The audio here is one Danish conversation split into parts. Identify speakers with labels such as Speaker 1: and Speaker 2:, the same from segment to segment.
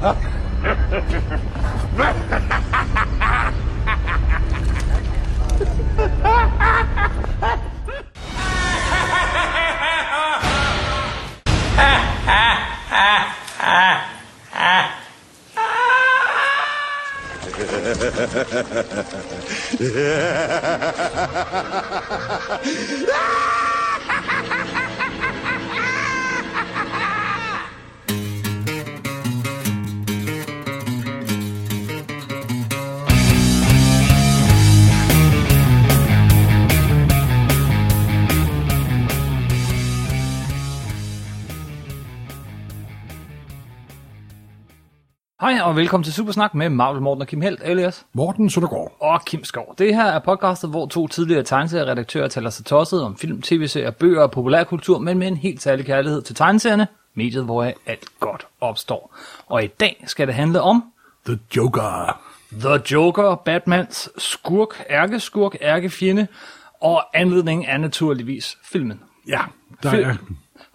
Speaker 1: Hej velkommen til Supersnak med Marvel Morten og Kim Helt, alias
Speaker 2: Morten Søndergaard.
Speaker 1: og Kim Skov. Det her er podcastet, hvor to tidligere tegneserieredaktører taler sig tosset om film, tv-serier, bøger og populærkultur, men med en helt særlig kærlighed til tegneserierne, mediet, hvor alt godt opstår. Og i dag skal det handle om
Speaker 2: The Joker.
Speaker 1: The Joker, Batmans skurk, ærkeskurk, ærkefjende, og anledningen er naturligvis filmen.
Speaker 2: Ja, der
Speaker 1: Fil-
Speaker 2: er...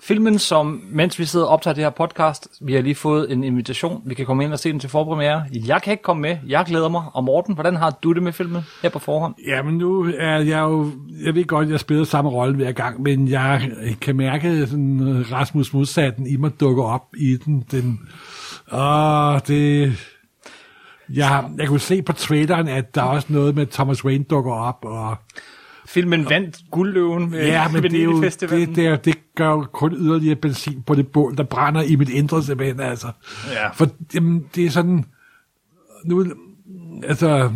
Speaker 1: Filmen, som mens vi sidder og optager det her podcast, vi har lige fået en invitation. Vi kan komme ind og se den til forpremiere. Jeg kan ikke komme med. Jeg glæder mig. Og Morten, hvordan har du det med filmen her på forhånd?
Speaker 2: Ja, men nu er jeg jo... Jeg ved godt, jeg spiller samme rolle hver gang, men jeg kan mærke sådan øh, Rasmus modsatten i mig dukker op i den. den åh, det... Jeg, jeg kunne se på traileren, at der er også noget med Thomas Wayne dukker op, og
Speaker 1: Filmen vandt guldløven ved
Speaker 2: ja, men det, er jo, det, det, er, det gør jo kun yderligere benzin på det bål, der brænder i mit indre simpelthen, altså.
Speaker 1: Ja.
Speaker 2: For jamen, det er sådan, nu, altså,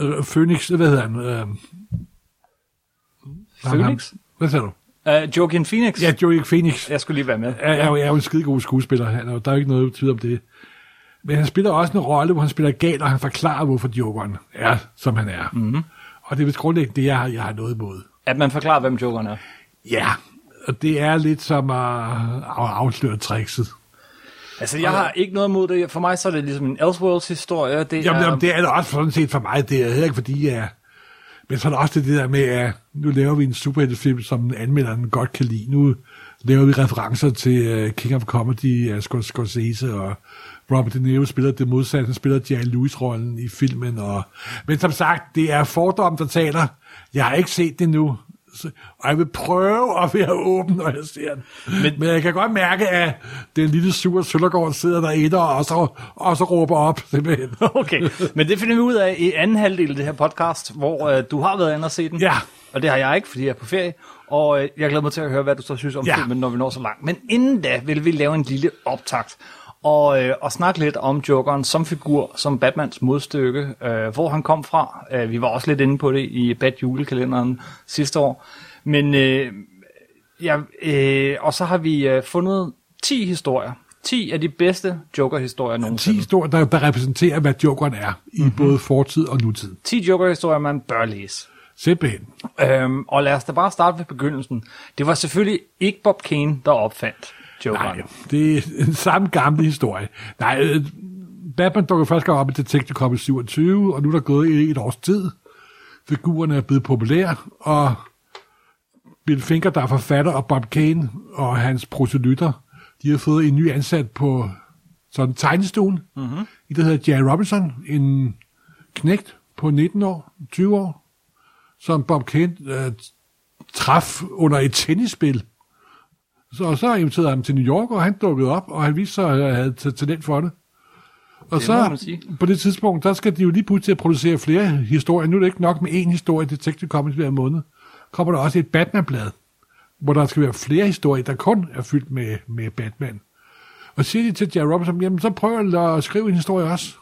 Speaker 2: øh, Phoenix, hvad hedder han? Øh,
Speaker 1: Phoenix?
Speaker 2: Hvad sagde du?
Speaker 1: Uh, Joaquin Phoenix?
Speaker 2: Ja, Joey Phoenix
Speaker 1: Jeg skulle lige være med.
Speaker 2: er, er, jo, er jo en skidegod skuespiller. Han, jo- der er jo ikke noget tvivl om det. Men han spiller også en rolle, hvor han spiller gal, og han forklarer, hvorfor Jokeren er, som han er. Mm-hmm. Og det er vist grundlæggende det, jeg har, jeg har noget imod.
Speaker 1: At man forklarer, hvem Jokeren er.
Speaker 2: Ja, og det er lidt som at afsløre trickset.
Speaker 1: Altså, jeg har ikke noget imod det. For mig så er det ligesom en Elseworlds historie. Det
Speaker 2: Jamen,
Speaker 1: er,
Speaker 2: jamen, det er det også sådan set for mig. Det er heller ikke fordi, jeg... Men så er der også det der med, at nu laver vi en superheltefilm, som anmelderen godt kan lide. Nu laver vi referencer til uh, King of Comedy af Scor- Scorsese, og Robert De Niro spiller det modsatte. Han spiller Jerry Lewis-rollen i filmen. Og... Men som sagt, det er fordom, der taler. Jeg har ikke set det nu. Og jeg vil prøve at være åben, når jeg ser den. Men,
Speaker 1: Men-
Speaker 2: jeg kan godt mærke, at den lille sure Søllergaard sidder derinde og så, og så råber op, simpelthen.
Speaker 1: Okay, men det finder vi ud af i anden halvdel af det her podcast, hvor øh, du har været inde og se den.
Speaker 2: Ja.
Speaker 1: Og det har jeg ikke, fordi jeg er på ferie. Og øh, jeg glæder mig til at høre, hvad du så synes om
Speaker 2: Ja.
Speaker 1: filmen, når vi når så langt. Men inden da vil vi lave en lille optakt. Og, øh, og snakke lidt om Jokeren som figur, som Batmans modstykke, øh, hvor han kom fra. Øh, vi var også lidt inde på det i Bat julekalenderen sidste år. Men øh, ja, øh, og så har vi øh, fundet 10 historier. 10 af de bedste Joker-historier
Speaker 2: 10
Speaker 1: nogensinde.
Speaker 2: historier, der, der repræsenterer, hvad Jokeren er, i
Speaker 1: Mhm.
Speaker 2: mm-hmm. både fortid og nutid.
Speaker 1: 10 Joker-historier, man bør læse.
Speaker 2: Simpelthen.
Speaker 1: Øhm, og lad os da bare starte ved begyndelsen. Det var selvfølgelig ikke Bob Kane, der opfandt Jokeren.
Speaker 2: Nej, det er en samme gamle historie. Nej, øh, Batman dukker først op i Detective Comics 27, og nu er der gået et, et års tid. Figurerne er blevet populære, og Bill Finger, der er forfatter, og Bob Kane og hans proselytter, de har fået en ny ansat på sådan tegnestuen, mm-hmm. i det hedder Jerry Robinson, en knægt på 19 år, 20 år, som Bob Kane øh, traf under et tennisspil. Så, så inviterede han ham til New York, og han dukkede op, og han viste sig, at han havde ta- talent for det. Og
Speaker 1: Det
Speaker 2: så på det tidspunkt, der skal de jo lige pludselig til at producere flere historier. Nu er det ikke nok med én historie, Detective Comics hver måned. Kommer der også et Batman-blad, hvor der skal være flere historier, der kun er fyldt med, med Batman. Og siger de til Jerry Robinson, jamen så prøv at skrive en historie også.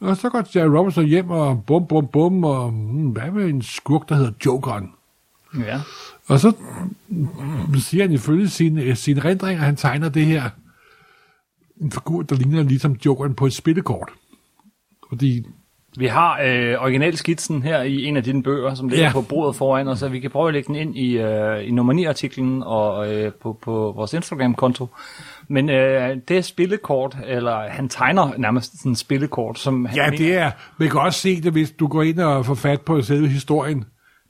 Speaker 2: Og så går Jerry Robinson hjem og bum, bum, bum, og hmm, hvad med en skurk, der hedder Jokeren?
Speaker 1: Ja.
Speaker 2: Og så siger han ifølge sine, sine rendringer, han tegner det her en figur, der ligner ligesom Jokeren på et spillekort. Fordi,
Speaker 1: Vi har øh, originalskitsen her i en af dine bøger, som ligger. Ja. på bordet foran os, så vi kan prøve at lægge den ind i, øh, i nummer 9-artiklen og øh, på, på vores Instagram-konto. Men øh, det er spillekort, eller han tegner nærmest sådan et spillekort, som han
Speaker 2: ja,
Speaker 1: mener-
Speaker 2: det er, man kan også se det, hvis du går ind og får fat på selve historien,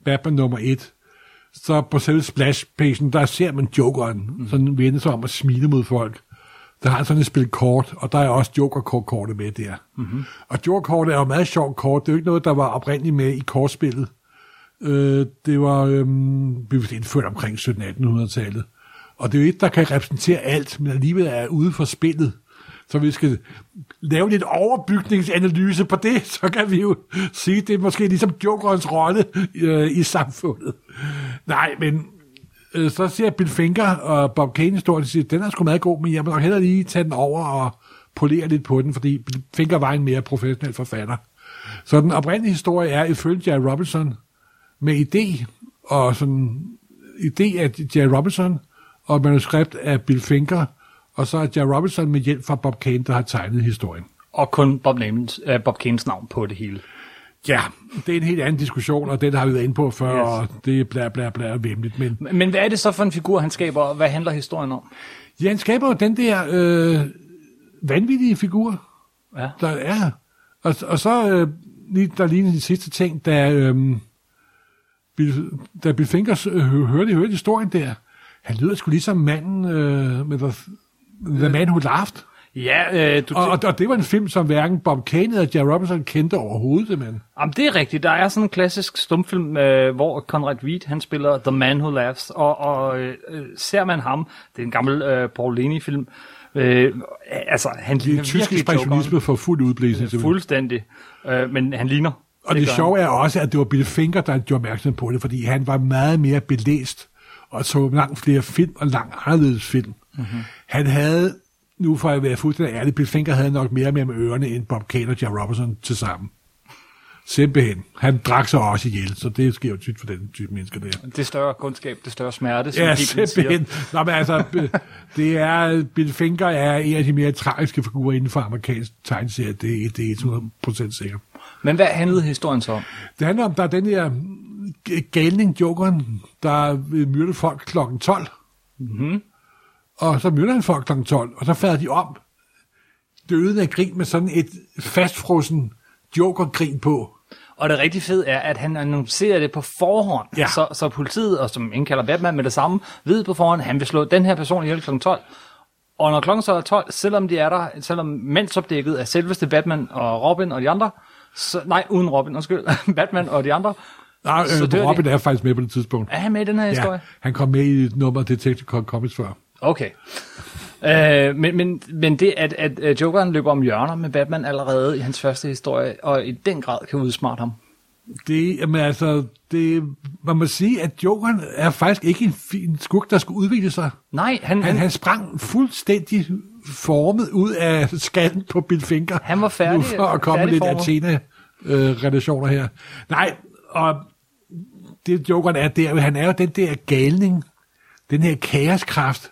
Speaker 2: Batman nummer 1, så på selve splash-pagen, der ser man Jokeren, mm. sådan vende sig om og smile mod folk. der har sådan et spil kort, og der er også Joker-kortet med der. Mm-hmm. Og Joker-kortet er jo meget sjovt kort. Det er jo ikke noget, der var oprindeligt med i kortspillet. Øh, det var øh, blevet indført omkring 1700-1800-tallet. Og det er jo et, der kan repræsentere alt, men alligevel er ude for spillet. Så vi skal lave lidt overbygningsanalyse på det, så kan vi jo sige, det er måske ligesom Jokerens rolle øh, i samfundet. Nej, men øh, så ser Bill Finger og Bob Kane historien, siger, den er sgu meget god, men jeg må nok hellere lige tage den over og polere lidt på den, fordi Bill Finger var en mere professionel forfatter. Så den oprindelige historie er ifølge Jerry Robinson med idé og sådan idé af Jerry Robinson og manuskript af Bill Finger, og så er Jerry Robinson med hjælp fra Bob Kane, der har tegnet historien.
Speaker 1: Og kun Bob, Namens, uh, Bob Kanes navn på det hele.
Speaker 2: Ja, det er en helt anden diskussion, og den har vi været inde på før, yes. og det er bla bla bla vemmeligt. Men,
Speaker 1: Men hvad er det så for en figur, han skaber, og hvad handler historien om?
Speaker 2: ja, han skaber jo den der øh, vanvittige figur,
Speaker 1: Ja.
Speaker 2: der er. Og, og så øh, lige, der lige de sidste ting, da, øh, Bill, da Bill Fingers øh, hørte, hørte historien der, han lyder sgu ligesom manden øh, med The, The Man Who Laughed.
Speaker 1: Ja, øh, du,
Speaker 2: Og, og, og det var en film, som hverken Bob Kane eller Jerry Robinson kendte overhovedet, men
Speaker 1: Jamen, det er rigtigt. Der er sådan en klassisk stumfilm, øh, hvor Conrad Reed, han spiller The Man Who Laughs, og, og øh, ser man ham, det er en gammel øh, Paul Leni-film, øh, altså, han
Speaker 2: det
Speaker 1: ligner
Speaker 2: er tysk ekspressionisme for fuld udblæsning.
Speaker 1: Jokeren. Fuldstændig. Øh, men han ligner.
Speaker 2: Og det, det sjove er også, at det var Bill Finger, der gjorde opmærksom på det, fordi han var meget mere belæst og så langt flere film og langt anderledes film. Mm-hmm. Han havde, nu for at være fuldstændig ærlig, Bill Finger havde nok mere med ørerne end Bob Kane og Jerry Robinson til sammen. Simpelthen. Han drak sig også ihjel, så det sker jo tit for den type mennesker der.
Speaker 1: Det større kundskab, det større smerte, som
Speaker 2: Ja, simpelthen.
Speaker 1: siger.
Speaker 2: Nå, men altså, det er, Bill Finger er en af de mere tragiske figurer inden for amerikansk tegneserie. Det, er- det er 100% sikkert.
Speaker 1: Men hvad handlede historien så om?
Speaker 2: Det handler om, der er den her galning, jokeren, der vil myrde folk klokken 12.
Speaker 1: Mm-hmm.
Speaker 2: Og så myrder han folk klokken 12, og så falder de om. Døden af grin med sådan et fastfrossen jokergrin på.
Speaker 1: Og det rigtig fede er, at han annoncerer det på forhånd,
Speaker 2: Ja.
Speaker 1: så, så politiet, og som indkalder Batman med det samme, ved på forhånd, at han vil slå den her person ihjel kl. 12. Og når klokken så er 12, selvom de er der, selvom mandsopdækket er selveste Batman og Robin og de andre, så, nej, uden Robin, undskyld, Batman og de andre,
Speaker 2: Nej,
Speaker 1: Så
Speaker 2: øh,
Speaker 1: de.
Speaker 2: Robin er faktisk med på det tidspunkt.
Speaker 1: er han med i den her historie?
Speaker 2: Ja, han kom med i et nummer Detective Comics før.
Speaker 1: Okay. Øh, men, men, men det, at, at Jokeren løber om hjørner med Batman allerede i hans første historie, og i den grad kan udsmarte ham.
Speaker 2: Det, jamen altså, det, man må sige, at Jokeren er faktisk ikke en fin skurk, der skulle udvikle sig.
Speaker 1: Nej, han,
Speaker 2: Han, han sprang fuldstændig formet ud af skallen på Bill Finger.
Speaker 1: Han var færdig-
Speaker 2: for at komme lidt. Athena-relationer her. Nej, og det Jokeren er der, han er jo den der galning, den her kaoskraft,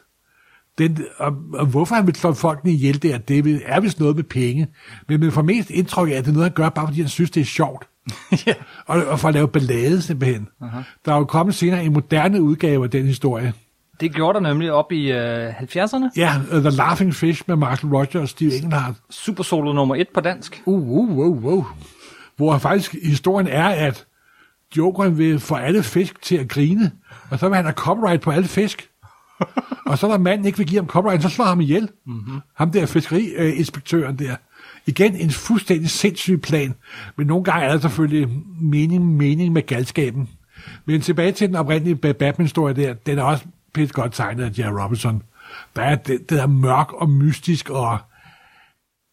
Speaker 2: den, og, og hvorfor han vil slå folkene ihjel der, det er vist noget med penge. Men man får mest indtryk af, at det er noget, han gør, bare fordi han synes, det er sjovt.
Speaker 1: ja.
Speaker 2: Og, og for at lave ballade simpelthen. Uh-huh. Der er jo kommet senere en moderne udgave af den historie.
Speaker 1: Det gjorde der nemlig op i øh, 70'erne.
Speaker 2: Ja, uh, The Laughing Fish med Marshall Rogers og Steve Englehart.
Speaker 1: Super Solo nummer 1 på dansk.
Speaker 2: Uh, uh, uh, uh. Hvor faktisk historien er, at Jokeren vil få alle fisk til at grine, og så vil han have copyright på alle fisk. Og så når manden ikke vil give ham copyright, så slår ham ihjel. Mm-hmm. Ham der fiskeriinspektøren der. Igen en fuldstændig sindssyg plan, men nogle gange er der selvfølgelig mening, mening med galskaben. Men tilbage til den oprindelige Ba- Batman-historie der, den er også pænt godt tegnet af Jerry Robinson. Der er det, det er mørk og mystisk, og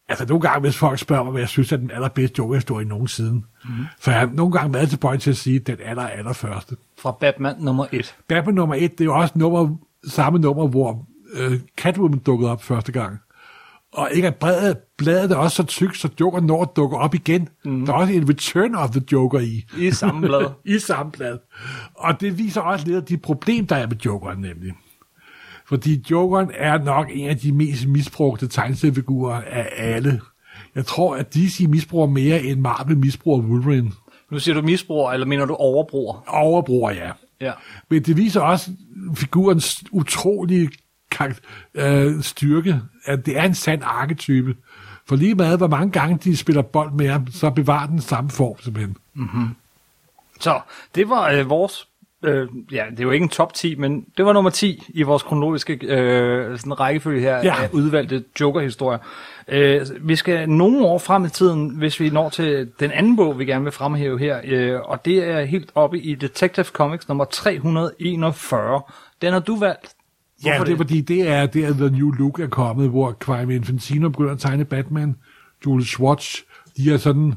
Speaker 2: altså nogle gange, hvis folk spørger mig, hvad jeg synes er den allerbedste Joker-historie nogensinde, så har jeg nogle gange været tilbøjelig til at sige, den aller, aller første.
Speaker 1: Fra Batman nummer 1.
Speaker 2: Batman nummer et, det er jo også nummer, samme nummer, hvor øh, Catwoman dukkede op første gang. Og ikke at bladet, bladet er også så tykt, så Joker når at dukke op igen. Mm. Der er også en Return of the Joker i.
Speaker 1: I samme blad.
Speaker 2: I samme blad. Og det viser også lidt af de problemer, der er med Jokeren nemlig. Fordi Jokeren er nok en af de mest misbrugte tegneseriefigurer af alle. Jeg tror, at DC misbruger mere end Marvel misbruger Wolverine.
Speaker 1: Nu siger du misbruger, eller mener du overbruger?
Speaker 2: Overbruger, ja.
Speaker 1: Ja.
Speaker 2: Men det viser også figurens utrolige øh, styrke, at det er en sand arketype. For lige meget, hvor mange gange de spiller bold med ham, så bevarer den samme form simpelthen.
Speaker 1: Så det var øh, vores øh, ja, det er jo ikke en top 10, men det var nummer 10 i vores kronologiske øh, sådan rækkefølge her
Speaker 2: Ja.
Speaker 1: af udvalgte Joker-historier. Øh, vi skal nogle år frem i tiden, hvis vi når til den anden bog, vi gerne vil fremhæve her, øh, og det er helt oppe i Detective Comics nummer 341. Den har du valgt.
Speaker 2: Ja,
Speaker 1: Hvorfor
Speaker 2: det er fordi, det er der, The New Look er kommet, hvor Quime Infantino begynder at tegne Batman. Jules Schwartz, de er sådan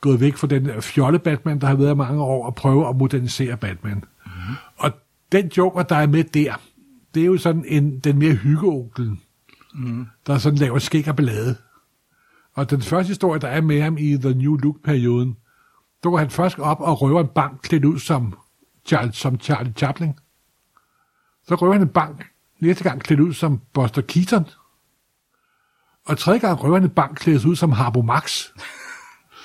Speaker 2: gået væk fra den fjolle Batman, der har været i mange år, og prøve at modernisere Batman. Mm-hmm. Og den Joker, der er med der, det er jo sådan en, den mere hyggeonkel, mm. der sådan laver skæg og ballade. Og den første historie, der er med ham i The New Look-perioden, der går han først op og røver en bank klædt ud som Charlie, som Charlie Chaplin. Så røver han en bank, næste gang klædt ud som Buster Keaton. Og tredje gang røver han en bank klædt ud som Harbo Max.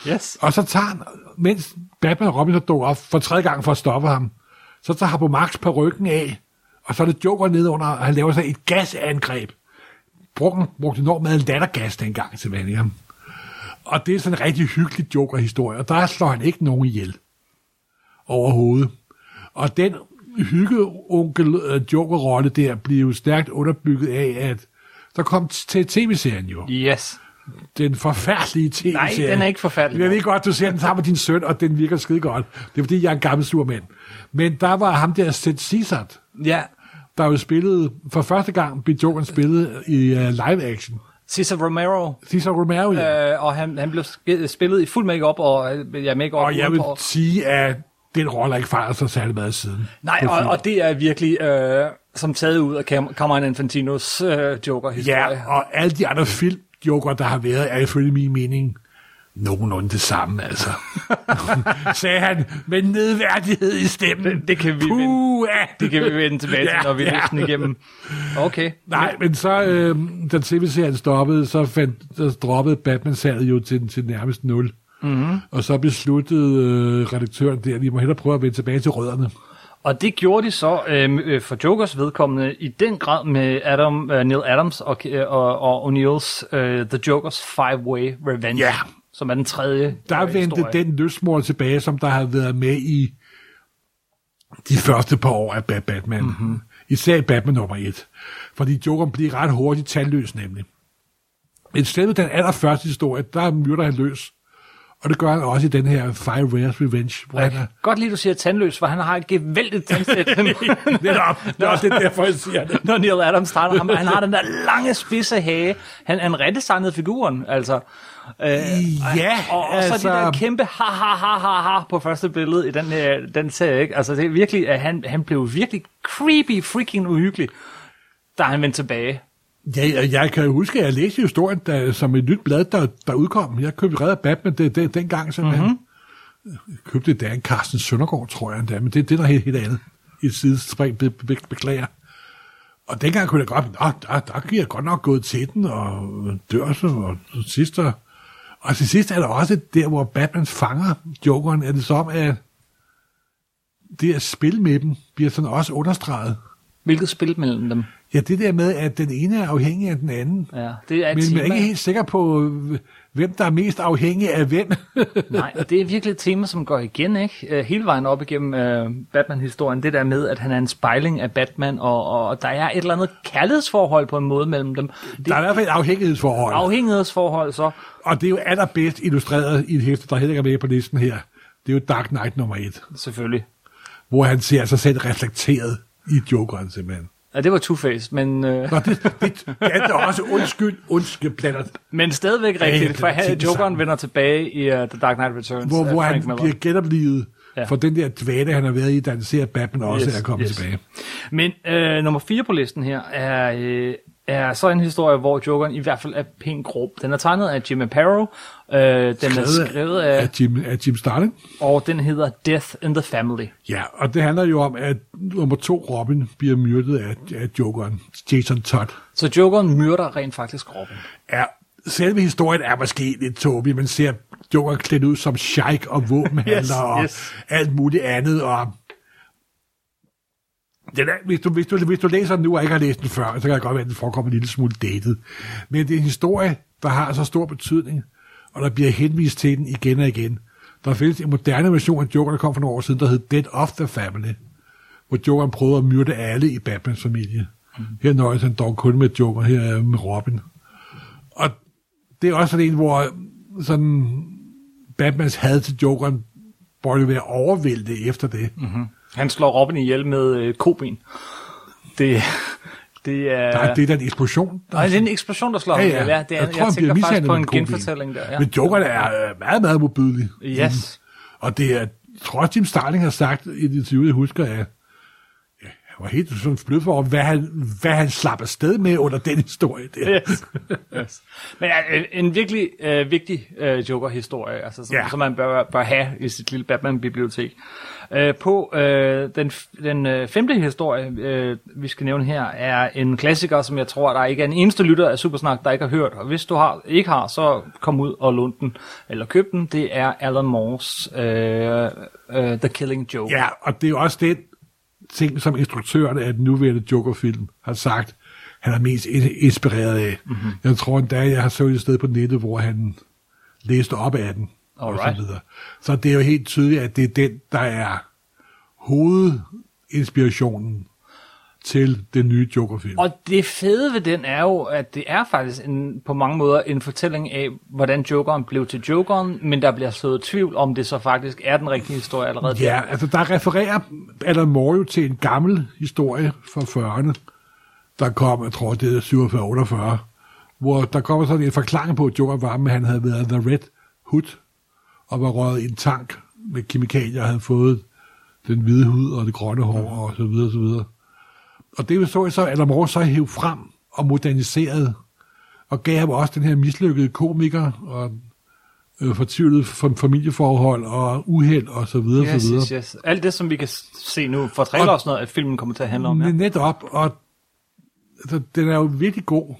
Speaker 1: Yes.
Speaker 2: Og så tager han, mens Batman og Robin så dukker op for tredje gang for at stoppe ham, så tager Harbo Marx på ryggen af, og så er det Joker nedenunder, og han laver sig et gasangreb. Brugte, brugte enormt meget lattergas dengang til Vanium. Og det er sådan en rigtig hyggelig Joker-historie, og der slår han ikke nogen ihjel overhovedet. Og den hygge onkel øh, Joker-rolle der bliver jo stærkt underbygget af, at der kom til tv-serien jo.
Speaker 1: Yes.
Speaker 2: Den forfærdelige tv-serie.
Speaker 1: Nej, den er ikke forfærdelig.
Speaker 2: Jeg ved godt, du ser den sammen med din søn, og den virker skide godt. Det er fordi, jeg er en gammel surmand. Men der var ham der, Seth Cesar,
Speaker 1: Ja,
Speaker 2: der jo spillede, for første gang blev Jokeren spillet i uh, live action.
Speaker 1: Cesar Romero,
Speaker 2: Cesar Romero, ja.
Speaker 1: øh, og han, han blev spillet i fuld makeup og øh, ja, makeup
Speaker 2: og jeg vil
Speaker 1: udenpå.
Speaker 2: sige, at den rolle har ikke fejret sig særlig meget siden.
Speaker 1: Nej,
Speaker 2: På
Speaker 1: og, og det er virkelig øh, som taget ud af Cam- Cameron Infantinos øh, Joker-historie.
Speaker 2: Ja, og alle de andre film, Joker, der har været, er ifølge min mening nogenlunde det samme, altså. Sagde han med nedværdighed i stemmen.
Speaker 1: Det- det kan vi vende-
Speaker 2: Puh,
Speaker 1: Det kan vi vende tilbage til,
Speaker 2: Ja,
Speaker 1: når vi
Speaker 2: ja.
Speaker 1: den igennem. Okay.
Speaker 2: Nej, men så, øh, da tv-serien stoppede, så, fandt, så droppede Batman-salget jo til, til nærmest nul. Mm-hmm. Og så besluttede øh, redaktøren der, at vi må hellere prøve at vende tilbage til rødderne.
Speaker 1: Og det gjorde de så øh, øh, for Jokers vedkommende i den grad med Adam, øh, Neil Adams og, øh, og, og O'Neills øh, The Jokers Five-Way Revenge,
Speaker 2: Ja.
Speaker 1: som er den tredje
Speaker 2: Der
Speaker 1: øh,
Speaker 2: vendte
Speaker 1: historie.
Speaker 2: den løsmor tilbage, som der har været med i de første par år af Bat- Batman. Mm-hmm. Især i Batman nummer 1. Fordi Jokeren bliver ret hurtigt tandløs nemlig. Men selve den allerførste historie, der myrder han løs. Og det gør han også i den her Five Ways Revenge, hvor
Speaker 1: Jeg
Speaker 2: han er...
Speaker 1: godt lide, du siger tandløs, for han har et gevældigt tandsæt.
Speaker 2: Netop, det er også det, derfor, jeg siger det.
Speaker 1: når Neil Adams tegner ham. Han har den der lange, spidse hage. Han han redesignet figuren, altså. Øh,
Speaker 2: Ja,
Speaker 1: og, og så
Speaker 2: altså-
Speaker 1: de der kæmpe ha, ha, ha, ha, ha på første billede i den, her, den serie, ikke? Altså, det er virkelig, at han, han blev virkelig creepy, freaking uhyggelig, da han vendte tilbage.
Speaker 2: Ja, jeg, jeg kan huske, at jeg læste historien der, som et nyt blad, der, der udkom. Jeg købte redder Batman det, det, dengang simpelthen. Mm-hmm. Købte det en Carsten Søndergaard, tror jeg endda, men det, det er noget helt, helt andet. I et sidespring, be, be, beklager. Og dengang kunne jeg godt, Nå, der, der giver jeg godt nok gået til den, og dør så, og til sidst, og, og til sidst er der også der, hvor Batman fanger Jokeren, er det som, at det at spille med dem bliver sådan også understreget.
Speaker 1: Hvilket spil mellem dem?
Speaker 2: Ja, det der med, at den ene er afhængig af den anden.
Speaker 1: Ja, det er
Speaker 2: Men man
Speaker 1: tema.
Speaker 2: er ikke helt sikker på, hvem der er mest afhængig af hvem.
Speaker 1: Nej, og det er virkelig et tema, som går igen, ikke? Øh, Hele vejen op igennem øh, Batman-historien. Det der med, at han er en spejling af Batman, og, og der er et eller andet kærlighedsforhold på en måde mellem dem. Det
Speaker 2: der er i
Speaker 1: er
Speaker 2: hvert fald et afhængighedsforhold.
Speaker 1: afhængighedsforhold, så.
Speaker 2: Og det er jo allerbedst illustreret i et hæfte, der heller ikke er med på listen her. Det er jo Dark Knight nummer et,
Speaker 1: Selvfølgelig.
Speaker 2: hvor han ser sig selv reflekteret i Jokeren simpelthen.
Speaker 1: Ja, det var Two-Face, men, øh,
Speaker 2: Nå, det, det, det er også undskyld, undskyld, platter,
Speaker 1: men stadigvæk
Speaker 2: Ja,
Speaker 1: rigtigt, for
Speaker 2: er
Speaker 1: her, Jokeren vender tilbage i uh, The Dark Knight Returns.
Speaker 2: hvor, hvor han
Speaker 1: Miller.
Speaker 2: bliver genoplivet
Speaker 1: Ja.
Speaker 2: for den der dvale, han har været i, da han ser Batman også
Speaker 1: Yes,
Speaker 2: er kommet
Speaker 1: yes.
Speaker 2: tilbage.
Speaker 1: Men øh, nummer 4 på listen her er, øh, er så en historie, hvor Jokeren i hvert fald er pænt grov. Den er tegnet af Jim Aparo, øh, den er skrevet af,
Speaker 2: af Jim, af Jim Starlin.
Speaker 1: og den hedder Death in the Family.
Speaker 2: Ja, og det handler jo om, at nummer to Robin bliver myrdet af, af Jokeren, Jason Todd.
Speaker 1: Så Jokeren myrder rent faktisk Robin.
Speaker 2: Ja, selve historien er måske lidt tåbelig. Man ser Joker klædt ud som sheik og våbenhandler
Speaker 1: Yes,
Speaker 2: og
Speaker 1: yes.
Speaker 2: alt muligt andet. Og den er, hvis, du, hvis, du, hvis du læser den nu og ikke har læst den før, så kan det godt være, at den forekommer en lille smule datet. Men det er en historie, der har så stor betydning, og der bliver henvist til den igen og igen. Der findes en moderne version af Joker, der kom for nogle år siden, der hed Dead of the Family, hvor Jokeren prøvede at myrde alle i Batmans familie. Mm. Her nøjes han dog kun med Joker, her er med Robin. Og det er også sådan en, hvor sådan Batmans had til Jokeren burde være overvældet efter det. Mm.
Speaker 1: Han slår Robin ihjel med øh, koben. Det, det er...
Speaker 2: Nej, det er da en eksplosion. Der
Speaker 1: Nej, det er en eksplosion, der slår ham ihjel. Ja, det er,
Speaker 2: jeg,
Speaker 1: jeg,
Speaker 2: tror, han
Speaker 1: tænker faktisk på en genfortælling der. Ja.
Speaker 2: Men Jokeren er øh, meget, meget modbydelig.
Speaker 1: Yes.
Speaker 2: Og det er, tror Jim Starling har sagt i et interview, jeg husker, at ja, han var helt sådan blød for, hvad han, hvad han slap afsted med under den historie der.
Speaker 1: Yes. yes. Men ja, en- virkelig øh, vigtig øh, Joker-historie, altså, som,
Speaker 2: Ja.
Speaker 1: ja. som man bør, bør have i sit lille Batman-bibliotek. Øh, på øh, den, den øh, femte historie, øh, vi skal nævne her, er en klassiker, som jeg tror, der ikke er en eneste lytter af Supersnak, der ikke har hørt. Og hvis du har, ikke har, så kom ud og lån den, eller køb den. Det er Alan Moores øh, øh, The Killing Joke.
Speaker 2: Ja, og det er jo også den ting, som instruktøren af den nuværende Joker-film har sagt, han er mest in- inspireret af.
Speaker 1: Mhm.
Speaker 2: Mm-hmm. Jeg tror endda, jeg har så et sted på nettet, hvor han læste op af den. Og så,
Speaker 1: Alright.
Speaker 2: videre. så det er jo helt tydeligt, at det er den, der er hovedinspirationen til den nye Joker-film.
Speaker 1: Og det fede ved den er jo, at det er faktisk en, på mange måder en fortælling af, hvordan Jokeren blev til Jokeren, men der bliver slået tvivl om det så faktisk er den rigtige historie allerede.
Speaker 2: Ja, altså der refererer Alan Moore jo til en gammel historie fra 40'erne, der kom, jeg tror det er 47-48, hvor der kommer sådan en forklaring på, at Joker var, men han havde været The Red Hood, og var røget i en tank med kemikalier, og havde fået den hvide hud og det grønne hår, og så videre, så videre. Og det så jeg så, at Moore så hævde frem og moderniserede, og gav ham også den her mislykkede komiker, og øh, fortvivlet fam- familieforhold, og uheld, og så videre,
Speaker 1: Yes,
Speaker 2: så videre.
Speaker 1: yes, yes. Alt det, som vi kan se nu og sådan noget, at filmen kommer til at handle om. Ja.
Speaker 2: Netop, og altså, den er jo virkelig god.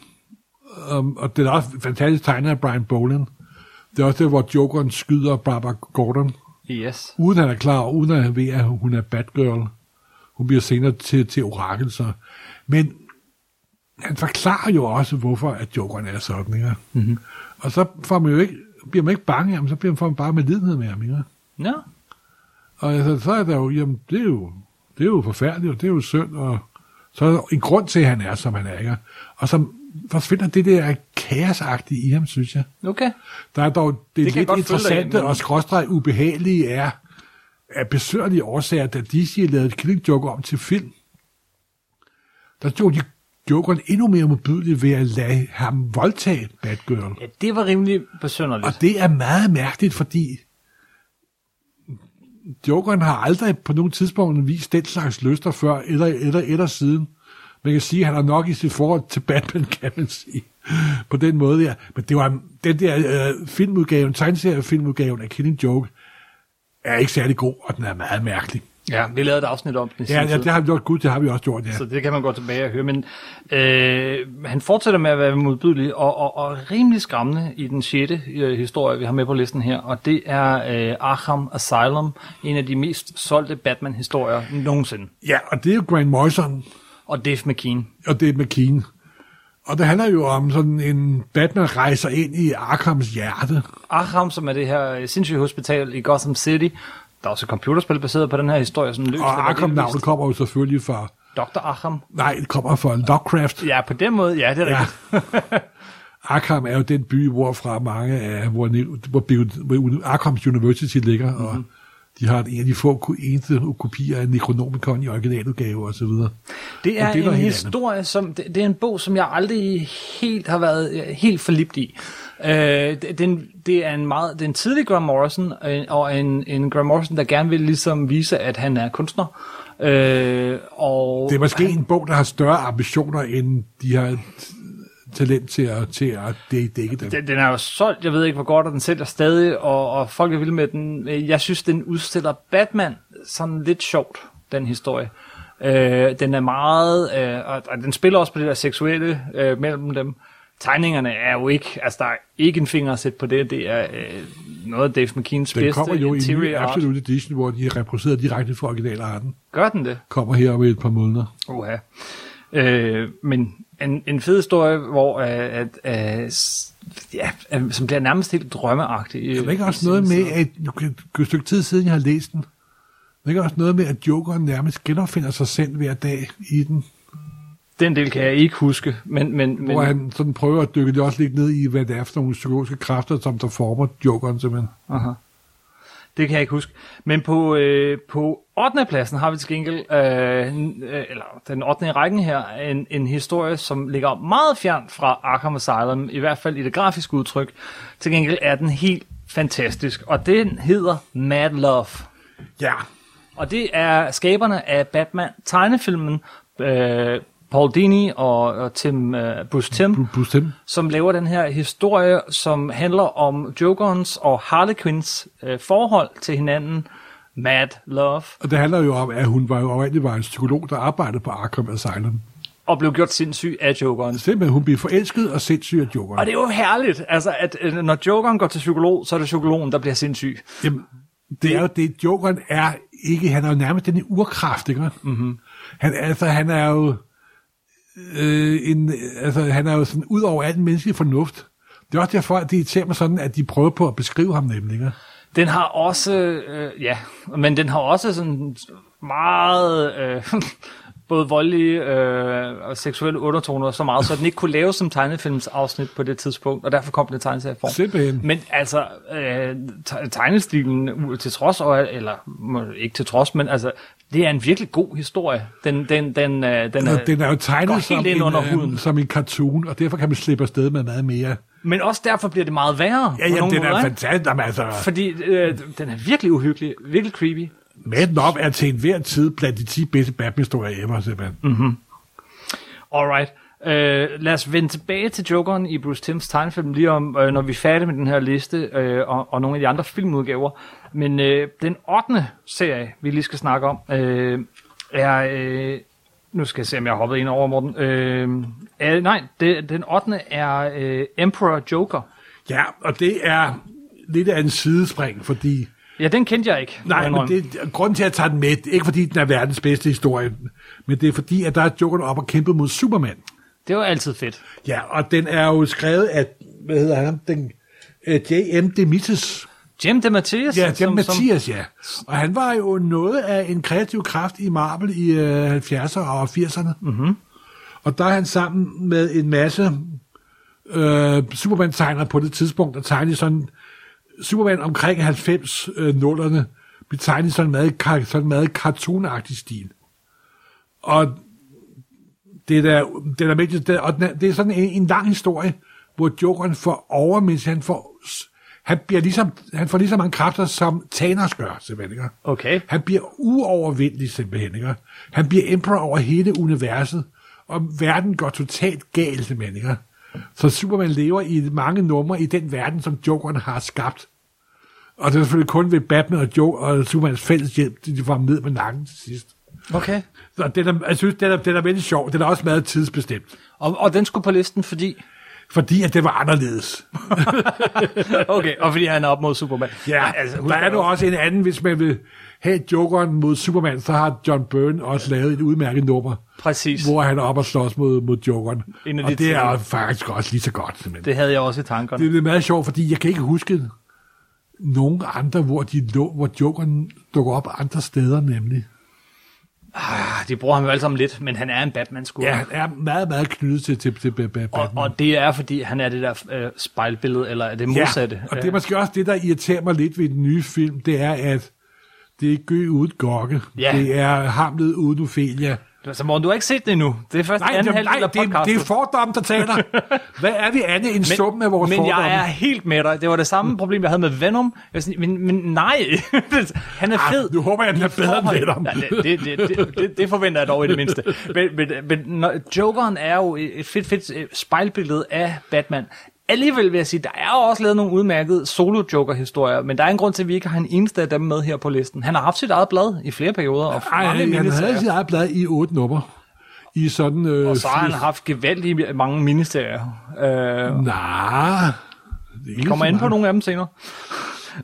Speaker 2: Um, og den er også fantastisk tegnet af Brian Boland. Det er også det, hvor Jokeren skyder Barbara Gordon,
Speaker 1: Yes.
Speaker 2: uden han er klar, over, uden at han ved, at hun er Batgirl. Hun bliver senere til, til orakel, så. Men han forklarer jo også, hvorfor at Jokeren er sådan, ikke? Mm-hmm. Og så får man jo ikke, bliver man ikke bange af ham, så bliver man, får man bare med lidenhed med ham, ikke?
Speaker 1: Ja.
Speaker 2: Og altså, så er der jo, jamen, det er jo, det er jo forfærdeligt, og det er jo synd, og så er der en grund til, at han er, som han er, ikke? Og så forsvinder det der kaosagtige i ham, synes jeg.
Speaker 1: Okay.
Speaker 2: Der er dog, det,
Speaker 1: Det
Speaker 2: lidt interessante og skråstrej ubehagelige er, af besøgerlige årsager, da DC lavede Killing Joker om til film, der gjorde de Jokeren endnu mere modbydelig ved at lade ham voldtage Batgirl.
Speaker 1: Ja, det var rimelig besynderligt.
Speaker 2: Og det er meget mærkeligt, fordi Jokeren har aldrig på nogen tidspunkt vist den slags lyster før, eller, eller, eller siden. Man kan sige, at han har nok i sit forhold til Batman, kan man sige. På den måde der. Men det var den der øh, filmudgaven, tegneseriefilmudgaven af Killing Joke, er ikke særlig god, og den er meget mærkelig.
Speaker 1: Ja, vi lavede et afsnit om den i
Speaker 2: Ja, ja det har vi gjort. Gud, det har vi også gjort, ja.
Speaker 1: Så det kan man gå tilbage og høre. Men øh, han fortsætter med at være modbydelig og, og, og rimelig skræmmende i den sjette øh, historie, vi har med på listen her. Og det er øh, Arkham Asylum, en af de mest solgte Batman-historier nogensinde.
Speaker 2: Ja, og det er jo Grant Morrison,
Speaker 1: Og Dave McKean.
Speaker 2: og det er McKean. Og det handler jo om sådan en Batman rejser ind i Arkhams hjerte.
Speaker 1: Arkham, som er det her sindssyge hospital i Gotham City. Der er også et computerspil baseret på den her historie. Sådan løst,
Speaker 2: Og Arkham-navnet kommer jo selvfølgelig fra...
Speaker 1: Dr. Arkham.
Speaker 2: Nej, det kommer fra Lovecraft.
Speaker 1: Ja, på den måde, ja, det er
Speaker 2: Ja.
Speaker 1: rigtigt.
Speaker 2: Arkham er jo den by, hvorfra mange af... Hvor, hvor, hvor Arkhams University ligger, mm-hmm. og de har en af de få eneste kopier af Necronomicon i originaludgave og så videre.
Speaker 1: Det er,
Speaker 2: Og det er
Speaker 1: en historie, som det, det er en bog, som jeg aldrig helt har været øh, helt forlibt i. Øh, det, den, det er en meget, det er en tidlig Graham Morrison, øh, og en, en Graham Morrison, der gerne vil ligesom vise, at han er kunstner. Øh, og
Speaker 2: Det er måske
Speaker 1: han,
Speaker 2: en bog, der har større ambitioner, end de har talent til at, til at dæ- dække dem.
Speaker 1: den, den er jo solgt, jeg ved ikke hvor godt, og den sælger stadig, og, og folk er vilde med den. Jeg synes, den udstiller Batman sådan lidt sjovt, den historie. Øh, den er meget, øh, og, og den spiller også på det der seksuelle øh, mellem dem. Tegningerne er jo ikke, altså der er ikke en finger at sætte på det, det er øh, noget af Dave McKeans
Speaker 2: Den
Speaker 1: bedste
Speaker 2: kommer jo i en ny. Absolute Edition, hvor de er repræsenteret direkte fra originalarten.
Speaker 1: Gør den det?
Speaker 2: Kommer her om et par måneder.
Speaker 1: Uha. Øh, men en, en fed historie, hvor øh, at, øh, ja, som bliver nærmest helt drømmeagtig.
Speaker 2: Er der ikke også noget med, at nu kan- et stykke tid siden, jeg har læst den, Der er ikke også noget med, at Jokeren nærmest genopfinder sig selv hver dag i den,
Speaker 1: Den del kan jeg ikke huske, men... men, men
Speaker 2: hvor han sådan prøver at dykke det også lidt ned i, hvad det er for nogle psykologiske kræfter, som der former Jokeren simpelthen.
Speaker 1: Aha. Det kan jeg ikke huske. Men på, øh, på 8. pladsen har vi til gengæld, øh, øh, eller den 8. i rækken her, en, en historie, som ligger meget fjernt fra Arkham Asylum, i hvert fald i det grafiske udtryk. Til gengæld er den helt fantastisk, og den hedder Mad Love.
Speaker 2: Ja,
Speaker 1: Og det er skaberne af Batman-tegnefilmen, øh, Paul Dini og, og Tim, øh, Bruce Tim,
Speaker 2: bestemt.
Speaker 1: som laver den her historie, som handler om Jokerens og Harley Quinns øh, forhold til hinanden. Mad Love.
Speaker 2: Og det handler jo om, at hun var jo oprindeligt var en psykolog, der arbejdede på Arkham Asylum.
Speaker 1: Og blev gjort sindssyg af Jokeren.
Speaker 2: Simpelthen, hun blev forelsket og sindssyg af Jokeren.
Speaker 1: Og det er jo herligt, altså, at øh, når Jokeren går til psykolog, så er det psykologen, der bliver sindssyg.
Speaker 2: Jamen, det er jo det, Jokeren er ikke, han er jo nærmest den urkraft, ikke? Mm-hmm. Han, altså, han er jo, øh, en, altså, han er jo sådan ud over al menneskelig fornuft. Det er også derfor, at det irriterer mig sådan, at de prøver på at beskrive ham nemlig, ikke?
Speaker 1: Den har også, øh, ja, men den har også sådan meget, øh, både voldelige øh, og seksuelle undertoner så meget, så den ikke kunne laves som tegnefilmsafsnit på det tidspunkt, og derfor kom den i tegneserieform.
Speaker 2: Simpelthen.
Speaker 1: Men altså, øh, te- tegnestilen til trods, eller ikke til trods, men altså, det er en virkelig god historie. Den, den, den, øh, den,
Speaker 2: Altså,
Speaker 1: er,
Speaker 2: den er jo tegnet
Speaker 1: helt
Speaker 2: som en,
Speaker 1: under
Speaker 2: øh,
Speaker 1: huden.
Speaker 2: som en cartoon, og derfor kan man slippe afsted med meget mere.
Speaker 1: Men også derfor bliver det meget værre.
Speaker 2: Ja,
Speaker 1: på
Speaker 2: ja,
Speaker 1: nogle
Speaker 2: den er
Speaker 1: måder, ikke?
Speaker 2: fantastisk. Jamen, altså,
Speaker 1: Fordi øh, den er virkelig uhyggelig, virkelig creepy.
Speaker 2: Mad Love er til enhver tid blandt de 10 bedste Batman-historier ever, simpelthen. Mm.
Speaker 1: Alright. Uh, lad os vende tilbage til Jokeren i Bruce Timms tegnefilm lige om, uh, når vi er færdige med den her liste uh, og, og nogle af de andre filmudgaver. Men uh, den 8. serie, vi lige skal snakke om, uh, er... Uh, nu skal jeg se, om jeg har hoppet ind over, Morten. Uh, uh, nej, det, den 8. er uh, Emperor Joker.
Speaker 2: Ja, og det er lidt af en sidespring, fordi...
Speaker 1: Ja, den kendte jeg ikke.
Speaker 2: Nej,
Speaker 1: jeg
Speaker 2: men det, grunden til at tage den med, er ikke fordi, den er verdens bedste historie, men det er fordi, at der er Jokeren op og kæmpet mod Superman.
Speaker 1: Det var altid fedt.
Speaker 2: Ja, og den er jo skrevet af, hvad hedder han, den, uh, J.M. Demetrius.
Speaker 1: Jim DeMatteis.
Speaker 2: Ja, Jim Mathias, ja. Og han var jo noget af en kreativ kraft i Marvel i uh, 70'erne og 80'erne. Mm-hmm. Og der er han sammen med en masse øh, Superman-tegnere på det tidspunkt, der tegnede sådan Superman omkring 90 øh, nullerne, blev tegnet sådan en meget, sådan meget cartoonagtig stil. Og det er der, det er der, det er, og den er, det er sådan en, en lang historie, hvor Jokeren får overmindelse, han får, han bliver ligesom, han får lige så mange kræfter, som Thanos gør, simpelthen, ikke?
Speaker 1: Okay.
Speaker 2: Han bliver uovervindelig simpelthen, ikke? Han bliver emperor over hele universet, og verden går totalt galt simpelthen, ikke? Så Superman lever i mange numre i den verden, som Jokeren har skabt. Og det er selvfølgelig kun ved Batman og Joe og Supermans fælles hjælp, de får ham ned med nakken til sidst.
Speaker 1: Okay.
Speaker 2: Så den er, jeg synes, den er, den er vældig sjov. Den er også meget tidsbestemt.
Speaker 1: Og, og den skulle på listen, fordi...
Speaker 2: Fordi at det var anderledes.
Speaker 1: Okay, og fordi han er op mod Superman.
Speaker 2: Ja, altså, der er nu også en anden, hvis man vil have Jokeren mod Superman, så har John Byrne også lavet et udmærket nummer,
Speaker 1: Præcis.
Speaker 2: hvor han er oppe og slås mod, mod Jokeren.
Speaker 1: En af
Speaker 2: Og
Speaker 1: de
Speaker 2: det er
Speaker 1: ting.
Speaker 2: faktisk også lige så godt, simpelthen.
Speaker 1: Det havde jeg også i tankerne.
Speaker 2: Det, det er meget sjovt, fordi jeg kan ikke huske nogen andre, hvor, de lå, hvor Jokeren dukker op andre steder, nemlig.
Speaker 1: Ah, De bruger ham jo alle sammen lidt, men han er en Batman-skur.
Speaker 2: Ja, han er meget, meget knyttet til, til, til Batman.
Speaker 1: og, og det er, fordi han er det der øh, spejlbillede, eller det modsatte.
Speaker 2: Ja, og det er måske også det, der irriterer mig lidt ved den nye film, det er, at det er Gø uden Gokke.
Speaker 1: Ja.
Speaker 2: Det er Hamlet uden Ophelia.
Speaker 1: Så Morten, du har ikke set det endnu. Det er først
Speaker 2: Nej,
Speaker 1: anden
Speaker 2: det,
Speaker 1: halvdel
Speaker 2: nej
Speaker 1: af
Speaker 2: det, det er fordomme, der taler. Hvad er vi andet end summen af vores
Speaker 1: men
Speaker 2: fordomme?
Speaker 1: jeg er helt med dig. Det var det samme problem, jeg havde med Venom. Jeg sådan, men, men nej, han er fed.
Speaker 2: Ah, nu håber jeg, at den er bedre end Venom.
Speaker 1: Ja, det, det, det, det, det, det forventer jeg dog i det mindste. Men, men, men når, Jokeren er jo et fedt, fedt øh, spejlbillede af Batman. Alligevel vil jeg sige, der er jo også lavet nogle udmærkede solo-Joker-historier, men der er en grund til, at vi ikke har en eneste af dem med her på listen. Han har haft sit eget blad i flere perioder, og
Speaker 2: Ej, han havde sit eget blad i otte numre. I sådan... Øh,
Speaker 1: Og så har han haft gevaldige mange miniserier. Øh,
Speaker 2: Nej.
Speaker 1: Vi kommer ind på nogle af dem senere.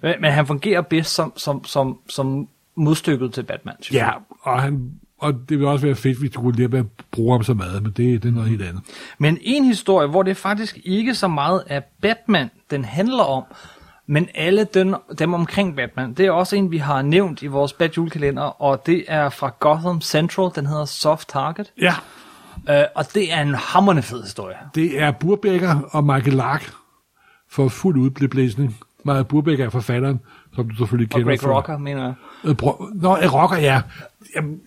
Speaker 1: Men, men han fungerer bedst som, som, som, som modstykket til Batman.
Speaker 2: Ja, og, han, og det vil også være fedt, hvis du kunne med at bruge ham så meget, men det, det er noget helt andet.
Speaker 1: Men en historie, hvor det faktisk ikke så meget er Batman, den handler om, Men alle den, dem omkring Batman, det er også en, vi har nævnt i vores Bat julekalender, og det er fra Gotham Central, den hedder Soft Target.
Speaker 2: Ja,
Speaker 1: Øh, og det er en hammerende fed historie.
Speaker 2: det er Burbecker og Michael Lark for fuld udblæsning. Michael Burbecker er forfatteren, som du selvfølgelig
Speaker 1: Og
Speaker 2: kender.
Speaker 1: Greg
Speaker 2: fra-
Speaker 1: Rocker, mener jeg.
Speaker 2: Øh, bro- Nå, Rocker, ja. Jamen,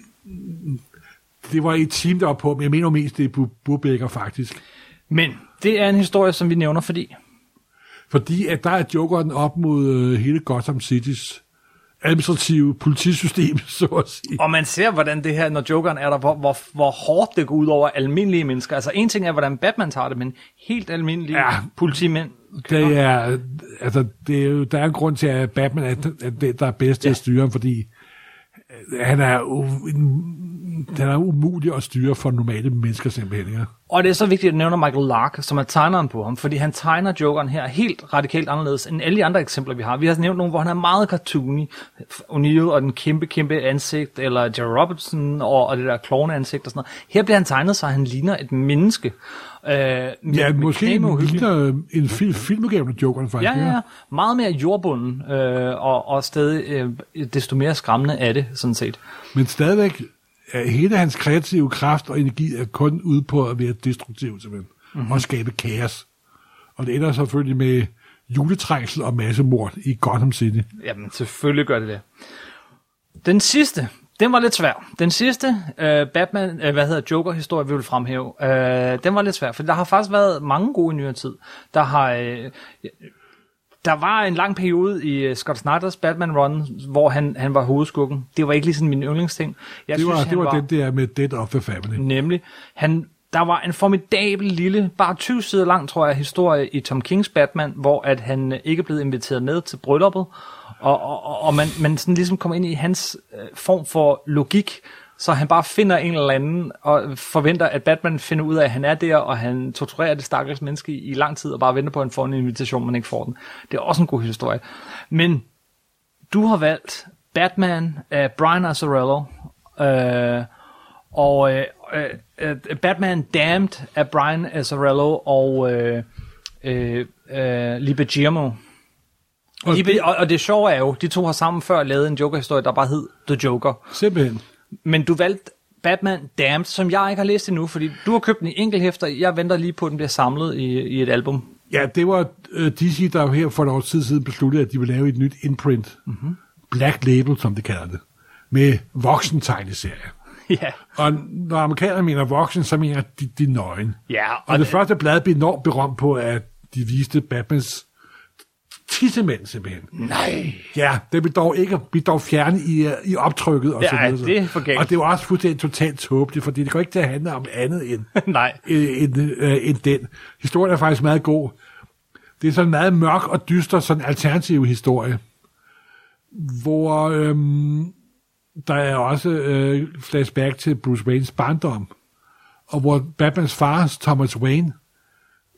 Speaker 2: det var et team, der var på, men jeg mener mest, det er Bu- Burbecker faktisk.
Speaker 1: Men det er en historie, som vi nævner, fordi
Speaker 2: Fordi at der er Jokeren op mod øh, hele Gotham Cities administrative politisystem, så at sige.
Speaker 1: Og man ser, hvordan det her, når Jokeren er der, hvor, hvor, hvor hårdt det går ud over almindelige mennesker. Altså en ting er, hvordan Batman tager det, men helt almindelige
Speaker 2: Ja.
Speaker 1: ja. politimænd.
Speaker 2: Det er, altså, det er jo, der er en grund til, at Batman er, at det, der er bedst til at styre ham, fordi han er, u- han er umulig at styre for normale mennesker simpelthen. Ja.
Speaker 1: Og det er så vigtigt at nævne Michael Lark, som er tegneren på ham, fordi han tegner Jokeren her helt radikalt anderledes end alle de andre eksempler, vi har. Vi har nævnt nogle, hvor han er meget cartoony. O'Neill og den kæmpe, kæmpe ansigt, eller Jerry Robertson og, og det der klovne ansigt og sådan noget. Her bliver han tegnet, så han ligner et menneske. Øh,
Speaker 2: Ja, måske ligner øh, en fil, filmudgave af Jokeren faktisk.
Speaker 1: Ja, ja, ja. Meget mere jordbunden, øh, og, og stadig øh, desto mere skræmmende er det, sådan set.
Speaker 2: Men stadigvæk, er hele hans kreative kraft og energi er kun ude på at være destruktiv simpelthen, mm-hmm. og skabe kaos. Og det ender selvfølgelig med juletrængsel og massemord i Gotham City.
Speaker 1: Jamen, selvfølgelig gør det det. Den sidste, den var lidt svær. Den sidste øh, Batman, øh, hvad hedder Joker-historie, vi vil fremhæve, øh, den var lidt svær, for der har faktisk været mange gode i nyere tid. Der har... Øh, der var en lang periode i øh, Scott Snyder's Batman Run, hvor han, han var hovedskurken. Det var ikke lige sådan min yndlingsting. Jeg
Speaker 2: Det var,
Speaker 1: han
Speaker 2: det var, den der med Dead of the Family.
Speaker 1: Nemlig. Han, der var en formidabel lille, bare 20 sider lang, tror jeg, historie i Tom Kings Batman, hvor at han ikke blevet inviteret med til brylluppet, og, og, og- man, man sådan ligesom kommer ind i hans øh, form for logik, så han bare finder en eller anden, og forventer, at Batman finder ud af, at han er der, og han torturerer det stakkels menneske i, i lang tid, og bare venter på, at han får en invitation, men ikke får den. Det er også en god historie. Men du har valgt Batman af Brian Azzarello, øh, og øh, øh, øh Batman Damned af Brian Azzarello og øh, øh, øh, Liebe Guillermo.
Speaker 2: Og
Speaker 1: Liebe, og, og det sjove er jo, de to har sammen før lavet en Joker-historie, der bare hed The Joker.
Speaker 2: Simpelthen.
Speaker 1: Men du valgte Batman Damned, som jeg ikke har læst endnu, fordi du har købt den i enkelthæfter. Jeg venter lige på, at den bliver samlet i, i et album.
Speaker 2: Ja, det var uh, DC, der jo her for et år tid siden besluttede, at de ville lave et nyt imprint. Mm-hmm. Black Label, som det kalder det. Med voksen-tegneserier.
Speaker 1: ja.
Speaker 2: Og når amerikanerne mener voksen, så mener de, de nøgen.
Speaker 1: Ja,
Speaker 2: Og, og det, det første blad blev enormt berømt på, at de viste Batmans tissemænd simpelthen.
Speaker 1: Nej.
Speaker 2: Ja, det blev dog ikke blev dog fjernet i, øh, i optrykket og
Speaker 1: Ja,
Speaker 2: så videre.
Speaker 1: det er for galt.
Speaker 2: Og det var også fuldstændig totalt tåbeligt, fordi det går ikke til at handle om andet end,
Speaker 1: Nej.
Speaker 2: end, end, øh, end den. Historien er faktisk meget god. Det er sådan en meget mørk og dyster, sådan alternativ historie, hvor øhm, der er også øh, flashback til Bruce Waynes barndom, og hvor Batmans far, Thomas Wayne,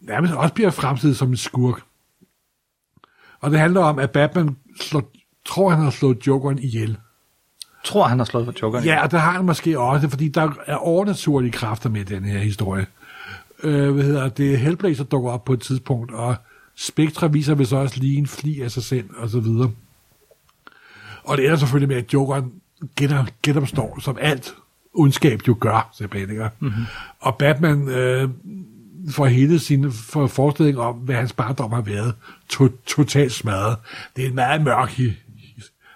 Speaker 2: nærmest også bliver fremstillet som en skurk. Og det handler om, at Batman slår, tror, han har slået Jokeren ihjel.
Speaker 1: Tror han har slået for Jokeren.
Speaker 2: Ja, og det har han måske også, fordi der er overnaturlige kræfter med den her historie. Øh, hvad hedder det? Hellblazer dukker op på et tidspunkt, og Spectre viser vist også lige en fli af sig selv, og så videre. Og det ender selvfølgelig med, at Jokeren gener, genopstår, som alt ondskab jo gør, simpelthen. Ikke? Mm-hmm. Og Batman øh, får hele sin for forestilling om, hvad hans barndom har været, to, totalt smadret. Det er en meget mørk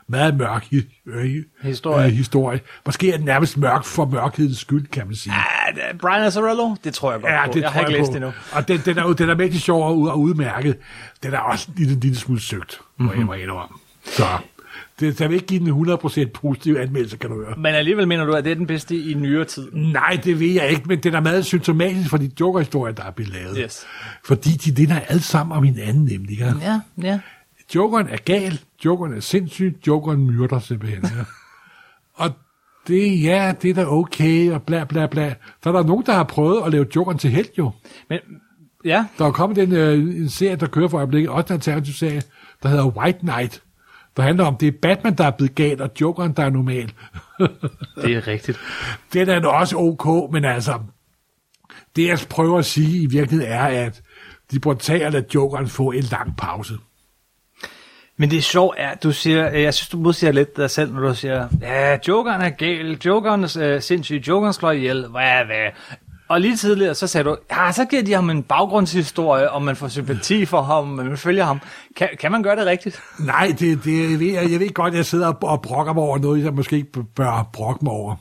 Speaker 2: meget mørk øh,
Speaker 1: Historie.
Speaker 2: Øh, historie. Måske er den nærmest mørk for mørkhedens skyld, kan man sige.
Speaker 1: Ah, Brian Azzarello? Det tror jeg godt
Speaker 2: Ja,
Speaker 1: på.
Speaker 2: det
Speaker 1: jeg har ikke læst det endnu.
Speaker 2: Og den, den, er jo den er mægtig sjov og, ud- og udmærket. Den er også en lille, lille smule søgt, må
Speaker 1: Mhm.
Speaker 2: jeg må indrømme. Så det, jeg vil ikke give den 100% positiv anmeldelse, kan du høre.
Speaker 1: Men alligevel mener du, at det er den bedste i nyere tid?
Speaker 2: Nej, det ved jeg ikke, men den er meget symptomatisk for de Joker-historier, der er blevet lavet.
Speaker 1: Yes.
Speaker 2: Fordi de vinder alle sammen om hinanden, nemlig. Ja?
Speaker 1: Ja, ja.
Speaker 2: Jokeren er gal, Jokeren er sindssyg, Jokeren myrder simpelthen. Ja. og det, ja, det er da okay, og bla bla bla. Så er der nogen, der har prøvet at lave Jokeren til held jo.
Speaker 1: Men, ja,
Speaker 2: Der er kommet en, øh, en serie, der kører for øjeblikket, også en alternativ serie, der hedder White Knight, der handler om, det er Batman, der er blevet gal, og Jokeren, der er normal.
Speaker 1: det er rigtigt.
Speaker 2: Den er da også ok, men altså, det jeg prøver at sige i virkeligheden er, at de burde tage at lade Jokeren få en lang pause.
Speaker 1: Men det er sjovt, at du siger, øh, jeg synes, du modsiger lidt dig selv, når du siger, ja, Jokeren er gal, Jokeren er øh, sindssyg, Jokeren slår ihjel, hvad, hvad. Og lige tidligere, så sagde du, ja, så giver de ham en baggrundshistorie, og man får sympati for ham, og man følger ham. Kan, kan man gøre det rigtigt?
Speaker 2: Nej, det, det, jeg, ved, jeg ved godt, jeg sidder og, brokker mig over noget, jeg måske ikke bør brokke mig over.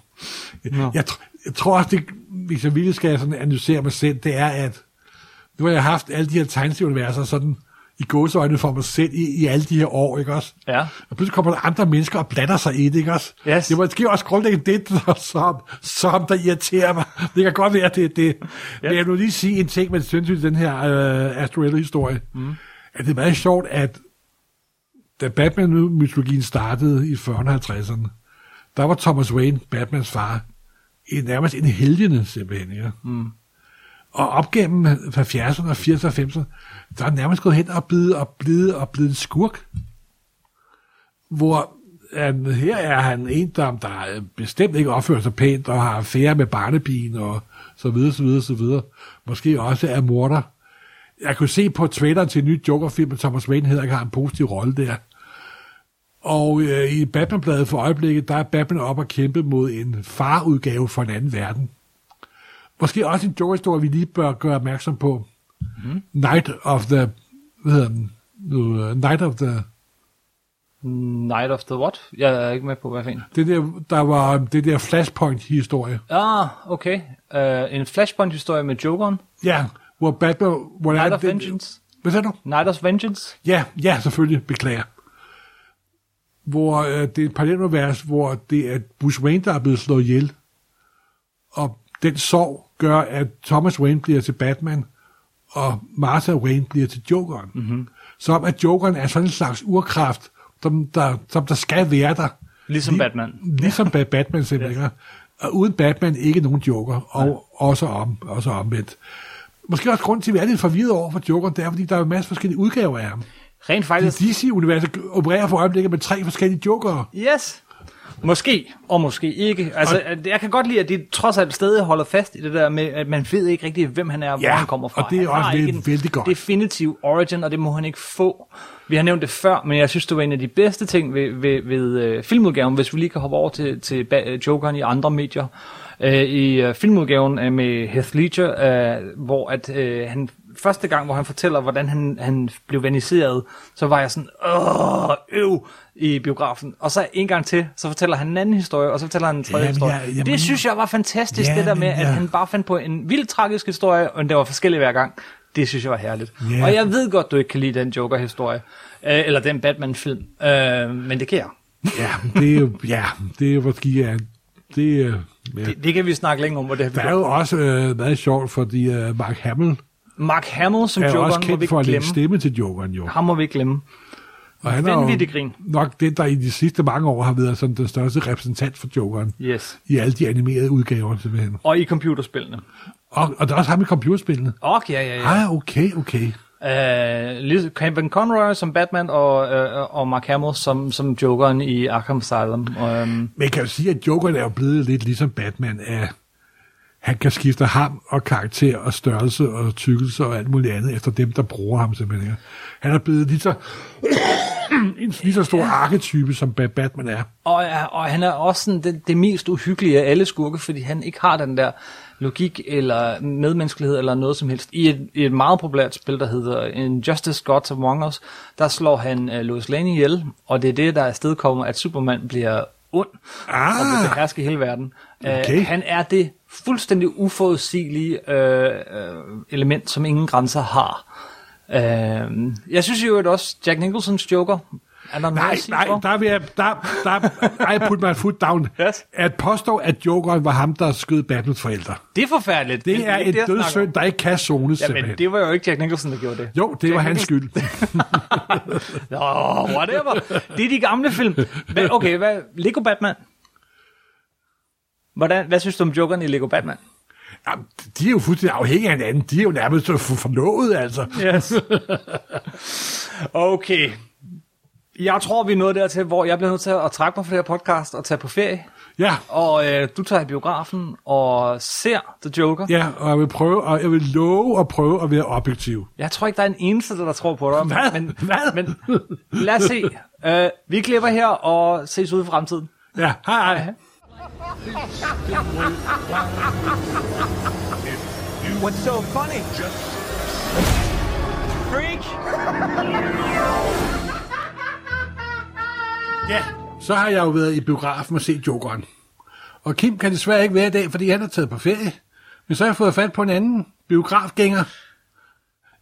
Speaker 1: Nå.
Speaker 2: Jeg, jeg tror også, det, hvis jeg ville skal sådan analysere mig selv, det er, at nu har jeg haft alle de her tegneserieuniverser sådan i gåseøjne for mig selv i, i alle de her år, ikke også?
Speaker 1: Ja.
Speaker 2: Og pludselig kommer der andre mennesker og blander sig i det, ikke også?
Speaker 1: Yes.
Speaker 2: Det er måske også grundlæggende det, som, som der irriterer mig. Det kan godt være, at det er det. Men jeg vil lige sige en ting med sindssygt i den her øh, Astruello-historie. Mm. At det er meget sjovt, at da Batman-mytologien startede i 40'erne og 50'erne, der var Thomas Wayne, Batmans far, en, nærmest en helgene simpelthen. Ja. Mm. Og op gennem 70'erne og 80'erne og 50'erne, der er nærmest gået hen og blevet, og blevet, og blevet en skurk. Hvor han, her er han en, der, der bestemt ikke opfører sig pænt, og har affære med barnepigen, og så videre, så videre, så videre. Måske også er morder. Jeg kunne se på traileren til en ny Joker-film, at Thomas Wayne hedder, har en positiv rolle der. Og øh, i Batman-bladet for øjeblikket, der er Batman op og kæmpe mod en farudgave fra en anden verden. Måske også en Joker-historie, vi lige bør gøre opmærksom på. Mm. Night of the... Hvad hedder den? Uh, Night of the...
Speaker 1: Night of the what? Jeg er ikke med på, hvad fanden.
Speaker 2: Det der, der var det der Flashpoint-historie.
Speaker 1: Ah, okay. Uh, en Flashpoint-historie med Jokeren.
Speaker 2: Ja, hvor Batman... Hvor
Speaker 1: Night of
Speaker 2: det-
Speaker 1: Vengeance.
Speaker 2: Hvad sagde du?
Speaker 1: Night of Vengeance.
Speaker 2: Ja, ja, selvfølgelig. Beklager. Hvor øh, det er et parallelunivers, hvor det er Bruce Wayne, der er blevet slået ihjel. Og den sorg gør, at Thomas Wayne bliver til Batman, og Martha Wayne bliver til Jokeren. Mm-hmm. Som at Jokeren er sådan en slags urkraft, som der, som der skal være der.
Speaker 1: Ligesom
Speaker 2: Lige-
Speaker 1: Batman.
Speaker 2: Ligesom ja. Batman simpelthen. Ja. Og uden Batman ikke nogen Joker, og også, om, også omvendt. Måske også grund til, at vi er lidt forvirret over for Jokeren, det er, fordi der er en masse forskellige udgaver af ham.
Speaker 1: Rent faktisk.
Speaker 2: DC-universet opererer for øjeblikket med tre forskellige jokere.
Speaker 1: Yes. Måske, og måske ikke. Altså, og, jeg kan godt lide, at de trods alt stadig holder fast i det der med, at man ved ikke rigtig, hvem han er, og hvor
Speaker 2: Ja,
Speaker 1: han kommer fra.
Speaker 2: og det er
Speaker 1: Han
Speaker 2: også
Speaker 1: har ikke
Speaker 2: vældig- godt.
Speaker 1: definitiv origin, og det må han ikke få. Vi har nævnt det før, men jeg synes, det var en af de bedste ting ved, ved, ved uh, filmudgaven, hvis vi lige kan hoppe over til, til ba- Jokeren i andre medier. Uh, I uh, filmudgaven uh, med Heath Ledger, uh, hvor at uh, han første gang, hvor han fortæller, hvordan han, han blev vaniseret, så var jeg sådan, åh, øv, i biografen. Og så en gang til, så fortæller han en anden historie, og så fortæller han en tredje
Speaker 2: Jamen,
Speaker 1: historie.
Speaker 2: ja, jamen,
Speaker 1: det synes jeg var fantastisk,
Speaker 2: Ja,
Speaker 1: det der med, at
Speaker 2: ja.
Speaker 1: han bare fandt på en vildt tragisk historie, og den var forskellig hver gang. Det synes jeg var herligt.
Speaker 2: Ja.
Speaker 1: Og jeg ved godt, du ikke kan lide den Joker-historie, øh, eller den Batman-film, øh, men det kan jeg.
Speaker 2: Ja, det er jo, ja, det er måske, ja, det, ja.
Speaker 1: Det, det kan vi snakke længe om, hvor det har
Speaker 2: Det er jo også øh, meget sjovt, fordi øh, Mark Hamill
Speaker 1: Mark Hamill som
Speaker 2: er jo
Speaker 1: Jokeren
Speaker 2: også
Speaker 1: må vi
Speaker 2: kendt for at
Speaker 1: glemme.
Speaker 2: stemme til Jokeren, jo.
Speaker 1: Ham må vi ikke glemme.
Speaker 2: Og han er
Speaker 1: grin.
Speaker 2: nok den, der i de sidste mange år har været sådan den største repræsentant for Jokeren
Speaker 1: Yes.
Speaker 2: i alle de animerede udgaver, simpelthen.
Speaker 1: Og i computerspillene.
Speaker 2: Og, og der er også ham i computerspillene.
Speaker 1: Og ja, ja, ja.
Speaker 2: Ah, okay, okay.
Speaker 1: Uh, Liz- Kevin Conroy som Batman, og, uh, og Mark Hamill som, som Jokeren i Arkham Asylum. Um,
Speaker 2: Men kan jo sige, at Jokeren er jo blevet lidt ligesom Batman af, han kan skifte ham og karakter og størrelse og tykkelse og alt muligt andet efter dem, der bruger ham simpelthen. Han er blevet lige så, en lige så stor arketype, som Ba- Batman er.
Speaker 1: Og, ja, og han er også sådan det, det mest uhyggelige af alle skurke, fordi han ikke har den der logik eller medmenneskelighed eller noget som helst. I et, i et meget populært spil, der hedder Injustice Gods Among Us, der slår han uh, Lois Lane ihjel, og det er det, der afstedkommer, at Superman bliver ond
Speaker 2: Ah.
Speaker 1: og vil beherske hele verden.
Speaker 2: Okay.
Speaker 1: Uh, han er det fuldstændig uforudsigelige uh, uh, element, som ingen grænser har. Uh, jeg synes jo at også, Jack Nicholsons Joker, er der
Speaker 2: Nej, nej,
Speaker 1: for?
Speaker 2: der vil jeg, der, der, I put my foot down.
Speaker 1: Yes.
Speaker 2: At påstå, at Jokeren var ham, der skød Batmans forældre.
Speaker 1: Det er forfærdeligt.
Speaker 2: Det
Speaker 1: men
Speaker 2: er et dødssynd, der ikke kan zones
Speaker 1: Ja, men det var jo ikke Jack Nicholson, der gjorde det.
Speaker 2: Jo, det var
Speaker 1: Jack
Speaker 2: hans skyld.
Speaker 1: Nå, whatever. Det er de gamle film. Hvad, okay, hvad, Lego Batman. Hvordan, hvad synes du om Jokeren i Lego Batman?
Speaker 2: Jamen, de er jo fuldstændig afhængige af hinanden. De er jo nærmest så for- forlovet, altså.
Speaker 1: Yes. okay. Jeg tror, vi er nået dertil, hvor jeg bliver nødt til at trække mig fra det her podcast og tage på ferie.
Speaker 2: Ja,
Speaker 1: Og øh, du tager i biografen og ser The Joker.
Speaker 2: ja, og jeg vil prøve, og jeg vil love at prøve at være objektiv.
Speaker 1: Jeg tror ikke, der er en eneste, der tror på dig.
Speaker 2: Hvad?
Speaker 1: Men,
Speaker 2: Hvad?
Speaker 1: men lad os se. Uh, vi klipper her og ses ude i fremtiden.
Speaker 2: Ja, hej hej.
Speaker 3: What's so funny? Freak!
Speaker 2: Ja, så har jeg jo været i biografen og set Jokeren. Og Kim kan desværre ikke være i dag, fordi han er taget på ferie. Men så har jeg fået fat på en anden biografgænger.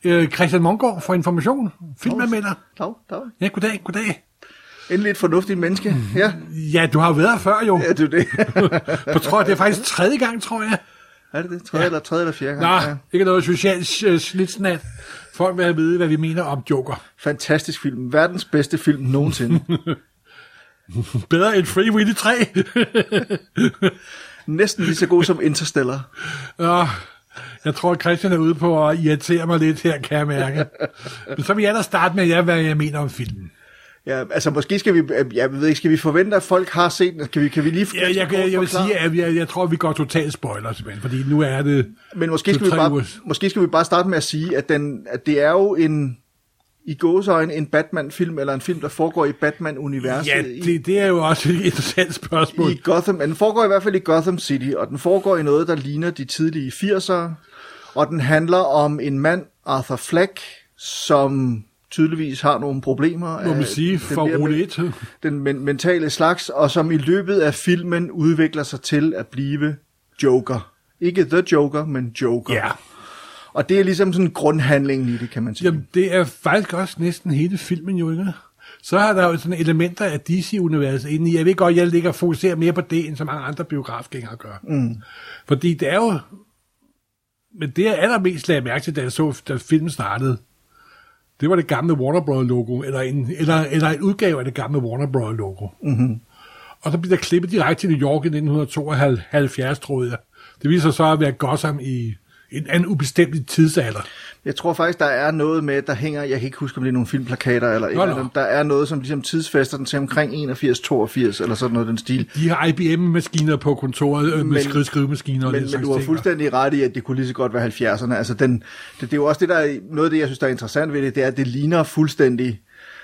Speaker 2: Øh, Christian Mongård for information. Filmanmelder.
Speaker 4: Dag, dag.
Speaker 2: Ja, goddag, goddag.
Speaker 4: Endelig et fornuftigt menneske. Ja,
Speaker 2: Ja, du har jo været her før jo.
Speaker 4: ja det er det.
Speaker 2: På tror det er faktisk tredje gang, tror jeg.
Speaker 4: er det det? Tredje, ja. eller, tredje eller fjerde
Speaker 2: Nå,
Speaker 4: gang? Ja.
Speaker 2: ikke noget socialt øh, slitsnat. Folk vil have at vide, hvad vi mener om Joker.
Speaker 4: Fantastisk film. Verdens bedste film nogensinde.
Speaker 2: Bedre end Free Willy 3.
Speaker 4: Næsten lige så god som Interstellar.
Speaker 2: Nå, jeg tror, at Christian er ude på at irritere mig lidt her, kan jeg mærke. Men så vil jeg da starte med, ja, hvad jeg mener om filmen.
Speaker 4: Ja, altså måske skal vi, jeg ved ikke, skal vi forvente, at folk har set den? Kan vi, kan vi lige
Speaker 2: Ja, jeg, jeg, jeg vil sige, at jeg, jeg tror, at vi går totalt spoiler, simpelthen, fordi nu er det
Speaker 4: Men måske skal, vi bare,
Speaker 2: ugers-
Speaker 4: måske skal vi bare starte med at sige, at, den, at det er jo en, i gåsøjne, en Batman-film, eller en film, der foregår i Batman-universet.
Speaker 2: Ja, det, det er jo også et interessant spørgsmål.
Speaker 4: i Gotham, men den foregår i hvert fald i Gotham City, og den foregår i noget, der ligner de tidlige 80'ere, og den handler om en mand, Arthur Fleck, som tydeligvis har nogle problemer.
Speaker 2: Må man sige,
Speaker 4: den
Speaker 2: for et.
Speaker 4: Den men- mentale slags, og som i løbet af filmen udvikler sig til at blive Joker. Ikke The Joker, men Joker.
Speaker 2: Ja,
Speaker 4: Og det er ligesom sådan grundhandlingen i det, kan man sige.
Speaker 2: Jamen, det er faktisk også næsten hele filmen jo, ikke? Så har der jo sådan elementer af DC-universet inde i. Jeg ved godt, jeg ligger og fokuserer mere på det, end så mange andre biografgængere gør. Mm. Fordi det er jo... Men det, jeg allermest lagde mærke til, da jeg så, da filmen startede, det var det gamle Warner Bros. logo, eller en, eller, eller en udgave af det gamle Warner Bros. logo. Mm-hmm. Og så bliver der klippet direkte til New York i 1972, troede jeg. Det viser sig så at være Gotham i en anden ubestemt tidsalder.
Speaker 4: Jeg tror faktisk, der er noget med, der hænger, jeg kan ikke huske, om det er nogle filmplakater eller
Speaker 2: nå.
Speaker 4: andet. Der er noget, som ligesom tidsfester den til omkring 81-82, eller sådan noget den stil.
Speaker 2: De har IBM-maskiner på kontoret øh, med
Speaker 4: Men-
Speaker 2: skrive skrivemaskiner og
Speaker 4: Men,
Speaker 2: den
Speaker 4: men du har fuldstændig ret i, at det kunne lige så godt være 70'erne. Altså den, det, det er jo også det, der er, noget af det, jeg synes, der er interessant ved det, det er, at det ligner fuldstændig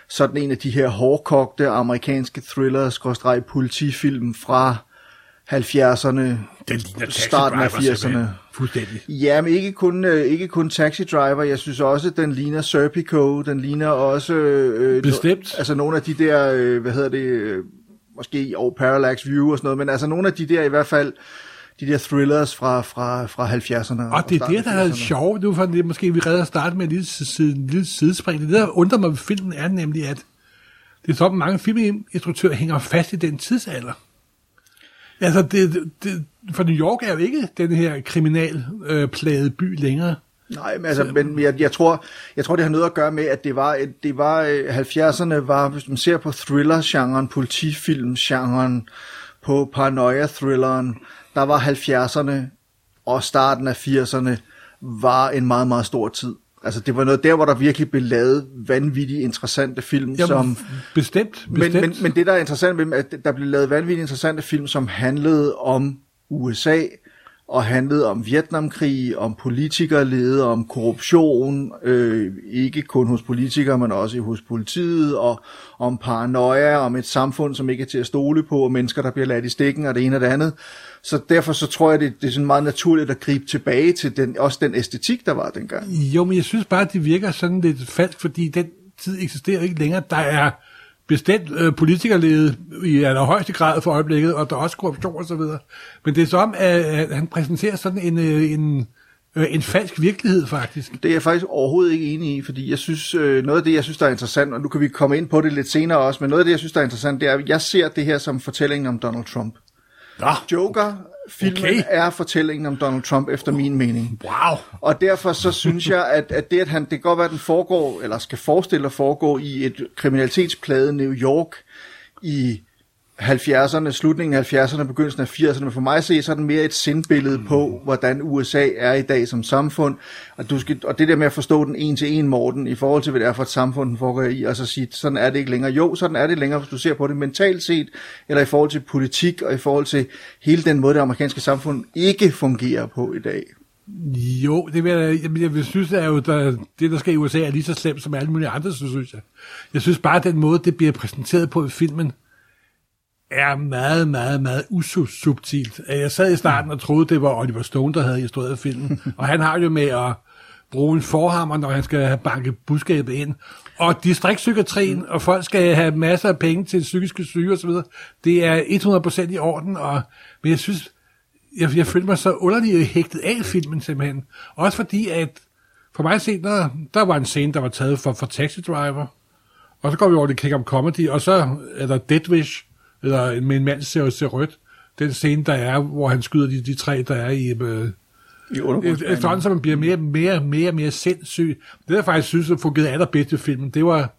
Speaker 4: sådan en af de her hårdkogte amerikanske thriller politifilm fra 70'erne,
Speaker 2: Den ligner
Speaker 4: starten af
Speaker 2: Driver, simpelthen.
Speaker 4: 80'erne.
Speaker 2: Fuldstændig.
Speaker 4: Ja, men ikke kun, øh, ikke kun Taxi Driver. Jeg synes også, den ligner Serpico. Den ligner også... Øh,
Speaker 2: Bestemt.
Speaker 4: No, altså nogle af de der, øh, hvad hedder det, øh, måske over Parallax View og sådan noget, men altså nogle af de der i hvert fald, de der thrillers fra, fra, fra 70'erne.
Speaker 2: Og det er det, der er
Speaker 4: 80'erne.
Speaker 2: sjovt. Nu for det måske vi redder starte med en lille, side, en lille sidespring. Det der undrer mig ved filmen er nemlig, at det er sådan, mange filminstruktører hænger fast i den tidsalder. Altså, det, det, for New York er jo ikke den her kriminalplagede by længere.
Speaker 4: Nej, men, altså, men jeg, jeg, tror, jeg tror, det har noget at gøre med, at det var, et- det var øh, 70'erne var, hvis man ser på thriller-genren, politifilm-genren, på paranoia-thrilleren, der var 70'erne og starten af 80'erne var en meget, meget stor tid. Altså det var noget der, hvor der virkelig blev lavet vanvittigt interessante film,
Speaker 2: Jamen,
Speaker 4: som...
Speaker 2: bestemt,
Speaker 4: Men,
Speaker 2: bestemt.
Speaker 4: men, men det, der er interessant ved dem, at der blev lavet vanvittigt interessante film, som handlede om USA, og handlede om Vietnamkrig, om politikerlede, om korruption, øh, ikke kun hos politikere, men også hos politiet, og om paranoia, om et samfund, som ikke er til at stole på, og mennesker, der bliver ladt i stikken, og det ene og det andet. Så derfor så tror jeg, det, det er sådan meget naturligt at gribe tilbage til den, også den æstetik, der var dengang.
Speaker 2: Jo, men jeg synes bare, at det virker sådan lidt falsk, fordi den tid eksisterer ikke længere. Der er bestemt øh, politikerledet i allerhøjeste grad for øjeblikket, og der er også korruption og så videre. Men det er som, at, at han præsenterer sådan en, øh, en, øh, en falsk virkelighed, faktisk.
Speaker 4: Det er jeg faktisk overhovedet ikke enig i, fordi jeg synes, øh, noget af det, jeg synes, der er interessant, og nu kan vi komme ind på det lidt senere også, men noget af det, jeg synes, der er interessant, det er, at jeg ser det her som fortællingen om Donald Trump.
Speaker 2: Nå,
Speaker 4: Joker, filmen
Speaker 2: Okay.
Speaker 4: er fortællingen om Donald Trump, efter min mening.
Speaker 2: wow.
Speaker 4: Og derfor så synes jeg, at, at det, at han, det kan godt være, at den foregår, eller skal forestille at foregå i et kriminalitetspladet New York i 70'erne, slutningen af 70'erne, begyndelsen af 80'erne, men for mig se, så er den mere et sindbillede på, hvordan USA er i dag som samfund, og, du skal, og det der med at forstå den en til en, Morten, i forhold til, hvad det er for et samfund, den foregår i, og så sige, sådan er det ikke længere. Jo, sådan er det længere, hvis du ser på det mentalt set, eller i forhold til politik, og i forhold til hele den måde, det amerikanske samfund ikke fungerer på i dag.
Speaker 2: Jo, det vil jeg, jeg, jeg vil synes, at jo, der, det, der sker i USA, er lige så slemt som alle mulige andre, synes jeg. Jeg synes bare, at den måde, det bliver præsenteret på i filmen, er meget, meget, meget usubtilt. Jeg sad i starten og troede, det var Oliver Stone, der havde instrueret filmen. Og han har jo med at bruge en forhammer, når han skal have banket budskabet ind. Og distriktspsykiatrien, og folk skal have masser af penge til psykiske syge osv., det er 100% i orden. Og, men jeg synes, jeg, jeg følte mig så underligt hægtet af filmen simpelthen. Også fordi, at for mig set, der, der var en scene, der var taget for, for Taxi Driver. Og så går vi over til Kick Up Comedy, og så er der Dead Wish, eller med en mand ser, ser rødt. Den scene, der er, hvor han skyder de, de tre, der er i... Øh,
Speaker 4: I
Speaker 2: efterhånden, så man bliver mere, mere, mere, mere sindssyg. Det, jeg faktisk synes, at fungerede allerbedst i filmen, det var,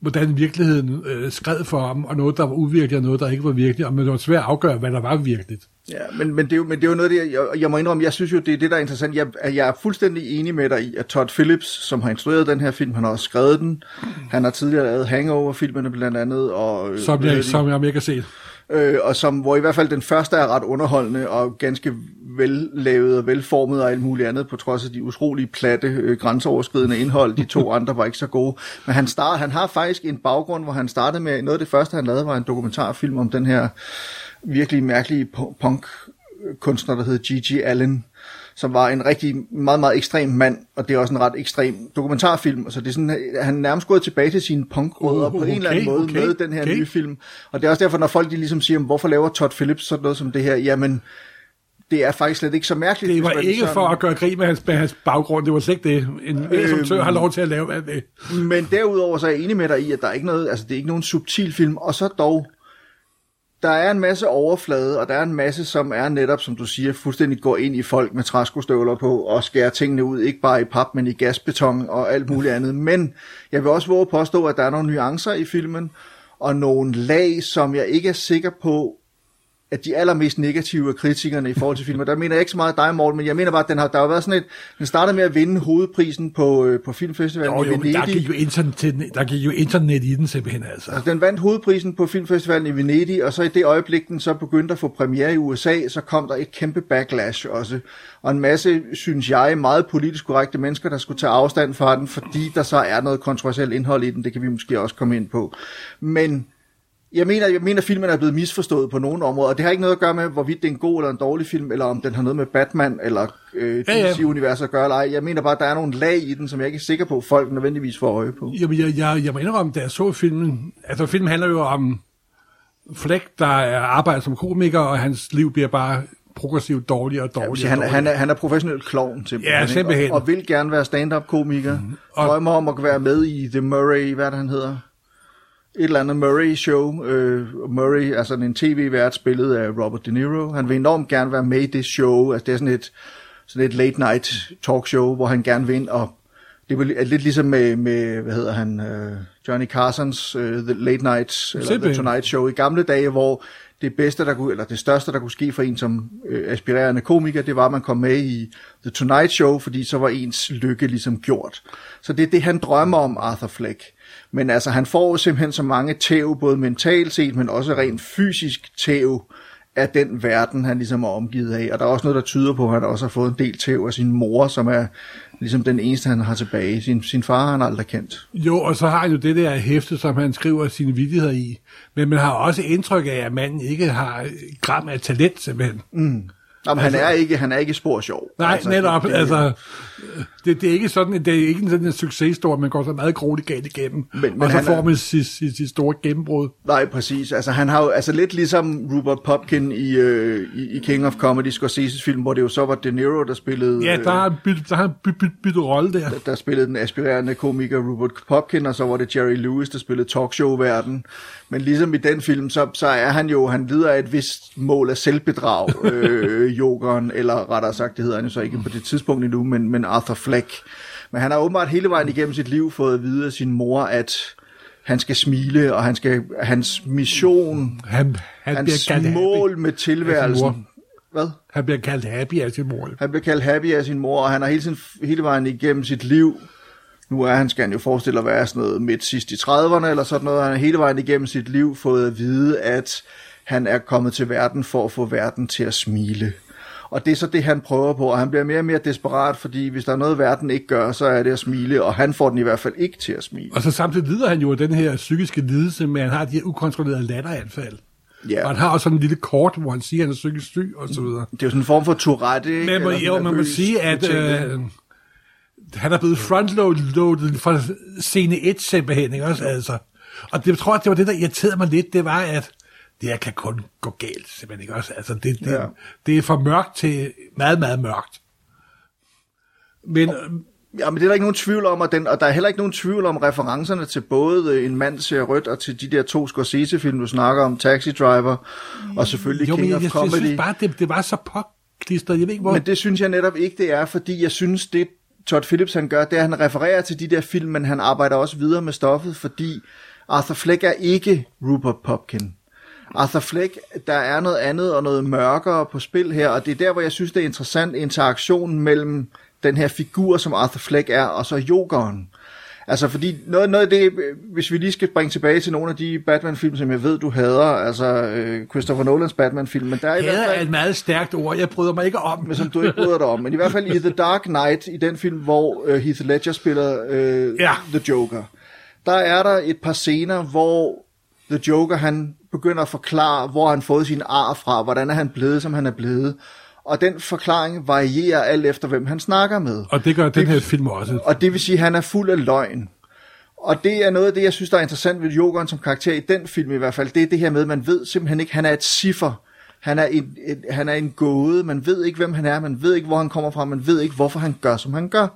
Speaker 2: hvordan virkeligheden øh, skred for ham, og noget, der var uvirkeligt, og noget, der ikke var virkeligt, og det var svært at afgøre, hvad der var virkeligt.
Speaker 4: Ja, men, men, det er jo, men det er jo noget, det, jeg, jeg må indrømme, jeg synes jo, det er det, der er interessant. Jeg, jeg er fuldstændig enig med dig i, at Todd Phillips, som har instrueret den her film, han har også skrevet den. Han har tidligere lavet Hangover-filmene blandt andet. Og, øh,
Speaker 2: Som jeg, som jeg ikke har set.
Speaker 4: Øh, og som, hvor i hvert fald den første er ret underholdende og ganske vellavet og velformet og alt muligt andet, på trods af de utrolige platte, øh, grænseoverskridende indhold. De to andre var ikke så gode. Men han, start, han har faktisk en baggrund, hvor han startede med, noget af det første, han lavede, var en dokumentarfilm om den her virkelig mærkelige pu- punk-kunstner, der hed Gigi Allen, som var en rigtig meget, meget ekstrem mand, og det er også en ret ekstrem dokumentarfilm, så det er sådan, han er nærmest gået tilbage til sine punkrødder
Speaker 2: Oh,
Speaker 4: på en eller anden måde
Speaker 2: okay,
Speaker 4: med den her
Speaker 2: okay.
Speaker 4: nye film. Og det er også derfor, når folk de ligesom siger, hvorfor laver Todd Phillips sådan noget som det her, jamen, det er faktisk slet ikke så mærkeligt.
Speaker 2: Det var ikke
Speaker 4: sådan-
Speaker 2: for at gøre grin med hans, med hans baggrund, det var slet ikke det. En
Speaker 4: Øhm.
Speaker 2: instruktør har lov til at lave hvad det.
Speaker 4: Men derudover så er jeg enig med dig i, at der er ikke noget, altså det er ikke nogen subtil film, og så dog, der er en masse overflade, og der er en masse, som er netop, som du siger, fuldstændig går ind i folk med træskostøvler på, og skærer tingene ud, ikke bare i pap, men i gasbeton og alt muligt andet. Men jeg vil også våge at påstå, at der er nogle nuancer i filmen, og nogle lag, som jeg ikke er sikker på, at de allermest negative af kritikerne i forhold til filmen, der mener jeg ikke så meget dig, Morten, men jeg mener bare, at den har, der har været sådan et, den startede med at vinde hovedprisen på, øh, på filmfestivalen
Speaker 2: Jo,
Speaker 4: i
Speaker 2: jo, men
Speaker 4: Venedig.
Speaker 2: der gik jo internet, der gik jo internet i den simpelthen, altså.
Speaker 4: Altså, den vandt hovedprisen på filmfestivalen i Venedig, og så i det øjeblik, den så begyndte at få premiere i USA, så kom der et kæmpe backlash også. Og en masse, synes jeg, meget politisk korrekte mennesker, der skulle tage afstand fra den, fordi der så er noget kontroversielt indhold i den. Det kan vi måske også komme ind på. Men jeg mener, jeg mener, at filmen er blevet misforstået på nogle områder, og det har ikke noget at gøre med, hvorvidt det er en god eller en dårlig film, eller om den har noget med Batman eller øh,
Speaker 2: Ja, ja.
Speaker 4: DC-universet at gøre eller ej. Jeg mener bare, at der er nogle lag i den, som jeg ikke er sikker på, at folk nødvendigvis får øje på.
Speaker 2: Jamen, jeg, jeg, jeg må indrømme, da jeg så filmen, altså filmen handler jo om Fleck, der er arbejder som komiker, og hans liv bliver bare progressivt dårligere og dårligere.
Speaker 4: sige, han,
Speaker 2: og
Speaker 4: han, er, han er professionel klovn simpelthen.
Speaker 2: Ja, simpelthen.
Speaker 4: Og, og vil gerne være stand-up-komiker. Mm.
Speaker 2: Og-
Speaker 4: Drømmer om at være med i The Murray, hvad det, han hedder? Et eller andet Murray-show. Øh, Murray er sådan en tv-vært spillet af Robert De Niro. Han vil enormt gerne være med i det show. Altså, det er sådan et, sådan et late-night talkshow, hvor han gerne vil ind og det er lidt ligesom med, med hvad hedder han, uh, Johnny Carsons uh, The Late Night, eller The. Tonight Show i gamle dage, hvor det bedste, der kunne, eller det største, der kunne ske for en som øh, aspirerende komiker, det var, at man kom med i The Tonight Show, fordi så var ens lykke ligesom gjort. Så det er det, han drømmer om, Arthur Fleck. Men altså, han får simpelthen så mange tæv, både mentalt set, men også rent fysisk tæv af den verden, han ligesom er omgivet af. Og der er også noget, der tyder på, at han også har fået en del tæv af sin mor, som er ligesom den eneste, han har tilbage. Sin, sin far har han aldrig kendt.
Speaker 2: Jo, og så har han jo det der hæfte, som han skriver sine vidigheder i. Men man har også indtryk af, at manden ikke har gram af talent, simpelthen. Mm.
Speaker 4: Jamen, altså, han, er ikke, han er ikke spor sjov.
Speaker 2: Nej, altså, netop. Det, altså, det, det, er ikke sådan, det er ikke sådan en succeshistorie, man går så meget grueligt galt igennem,
Speaker 4: Men-
Speaker 2: men, og så
Speaker 4: han
Speaker 2: får man sit, sit, sit store gennembrud.
Speaker 4: Nej, præcis. Altså, han har jo, altså lidt ligesom Rupert Popkin i, øh, i, i King of Comedy, Scorsese's film, hvor det jo så var De Niro, der spillede...
Speaker 2: Ja, der har byttet, der har byt, byt, byttet rolle der.
Speaker 4: der spillede den aspirerende komiker Rupert Popkin, og så var det Jerry Lewis, der spillede talkshow-verden. Men ligesom i den film, så, så er han jo, han lider af et vist mål af selvbedrag, øh, jokeren, eller rettere sagt, det hedder han jo så ikke på det tidspunkt endnu, men, men Arthur Fleck. Men han har åbenbart hele vejen igennem sit liv fået at vide af sin mor, at han skal smile, og han skal, hans mission,
Speaker 2: Han, han bliver
Speaker 4: hans
Speaker 2: kaldt
Speaker 4: mål
Speaker 2: happy.
Speaker 4: med tilværelsen. Hvad?
Speaker 2: Han bliver kaldt happy af sin mor.
Speaker 4: Han blev kaldt happy af sin mor, og han har hele, tiden, hele vejen igennem sit liv, nu er han, skal han jo forestille at være sådan noget midt sidst i 30'erne, eller sådan noget, han har hele vejen igennem sit liv fået at vide, at han er kommet til verden for at få verden til at smile. Og det er så det, han prøver på, og han bliver mere og mere desperat, fordi hvis der er noget, verden ikke gør, så er det at smile, og han får den i hvert fald ikke til at smile.
Speaker 2: Og så samtidig lider han jo af den her psykiske lidelse, med at han har de her ukontrollerede latteranfald.
Speaker 4: Ja.
Speaker 2: Og han har også sådan en lille kort, hvor han siger, at han er psykisk syg, og så videre.
Speaker 4: Det er jo sådan en form for Tourette, ikke?
Speaker 2: Men
Speaker 4: Eller
Speaker 2: jo, man må sige, at øh, han er blevet frontloadet fra scene 1 simpelthen, ikke også? Altså. Og det jeg tror jeg, det var det, der irriterede mig lidt, det var, at det her kan kun gå galt, simpelthen, ikke også? Altså, det, det,
Speaker 4: Ja.
Speaker 2: det er for mørkt til meget, meget mørkt. Men, øh,
Speaker 4: Ja, men det er der ikke nogen tvivl om, og, den, og der er heller ikke nogen tvivl om referencerne til både øh, En mand ser rødt og til de der to Scorsese-film, du snakker om, Taxi Driver, og selvfølgelig
Speaker 2: jo, men
Speaker 4: King
Speaker 2: jeg,
Speaker 4: of
Speaker 2: jeg, jeg
Speaker 4: Comedy.
Speaker 2: synes bare, det, det var så påklistret. Jeg ved ikke, hvor...
Speaker 4: Men det synes jeg netop ikke, det er, fordi jeg synes, det Todd Phillips han gør, det er, at han refererer til de der film, men han arbejder også videre med stoffet, fordi Arthur Fleck er ikke Rupert Popkin. Arthur Fleck, der er noget andet og noget mørkere på spil her, og det er der, hvor jeg synes, det er interessant interaktionen mellem den her figur, som Arthur Fleck er, og så jokeren. Altså fordi noget, noget af det, hvis vi lige skal springe tilbage til nogle af de Batman-film, som jeg ved, du hader, altså øh, Christopher Nolans Batman-film, men der er i hvert fald...
Speaker 2: er et meget stærkt ord, jeg bryder mig ikke om.
Speaker 4: men som du ikke bryder dig om. Men i hvert fald i The Dark Knight, i den film, hvor uh, Heath Ledger spiller uh,
Speaker 2: Ja.
Speaker 4: The Joker, der er der et par scener, hvor The Joker, han begynder at forklare, hvor han fået sin ar fra, hvordan er han blevet, som han er blevet. Og den forklaring varierer alt efter, hvem han snakker med.
Speaker 2: Og det gør den her film også.
Speaker 4: Og det vil sige, at han er fuld af løgn. Og det er noget af det, jeg synes, der er interessant ved Jokeren som karakter i den film i hvert fald. Det er det her med, at man ved simpelthen ikke, han er et ciffer. Han er en, et, han er en gåde. Man ved ikke, hvem han er. Man ved ikke, hvor han kommer fra. Man ved ikke, hvorfor han gør, som han gør.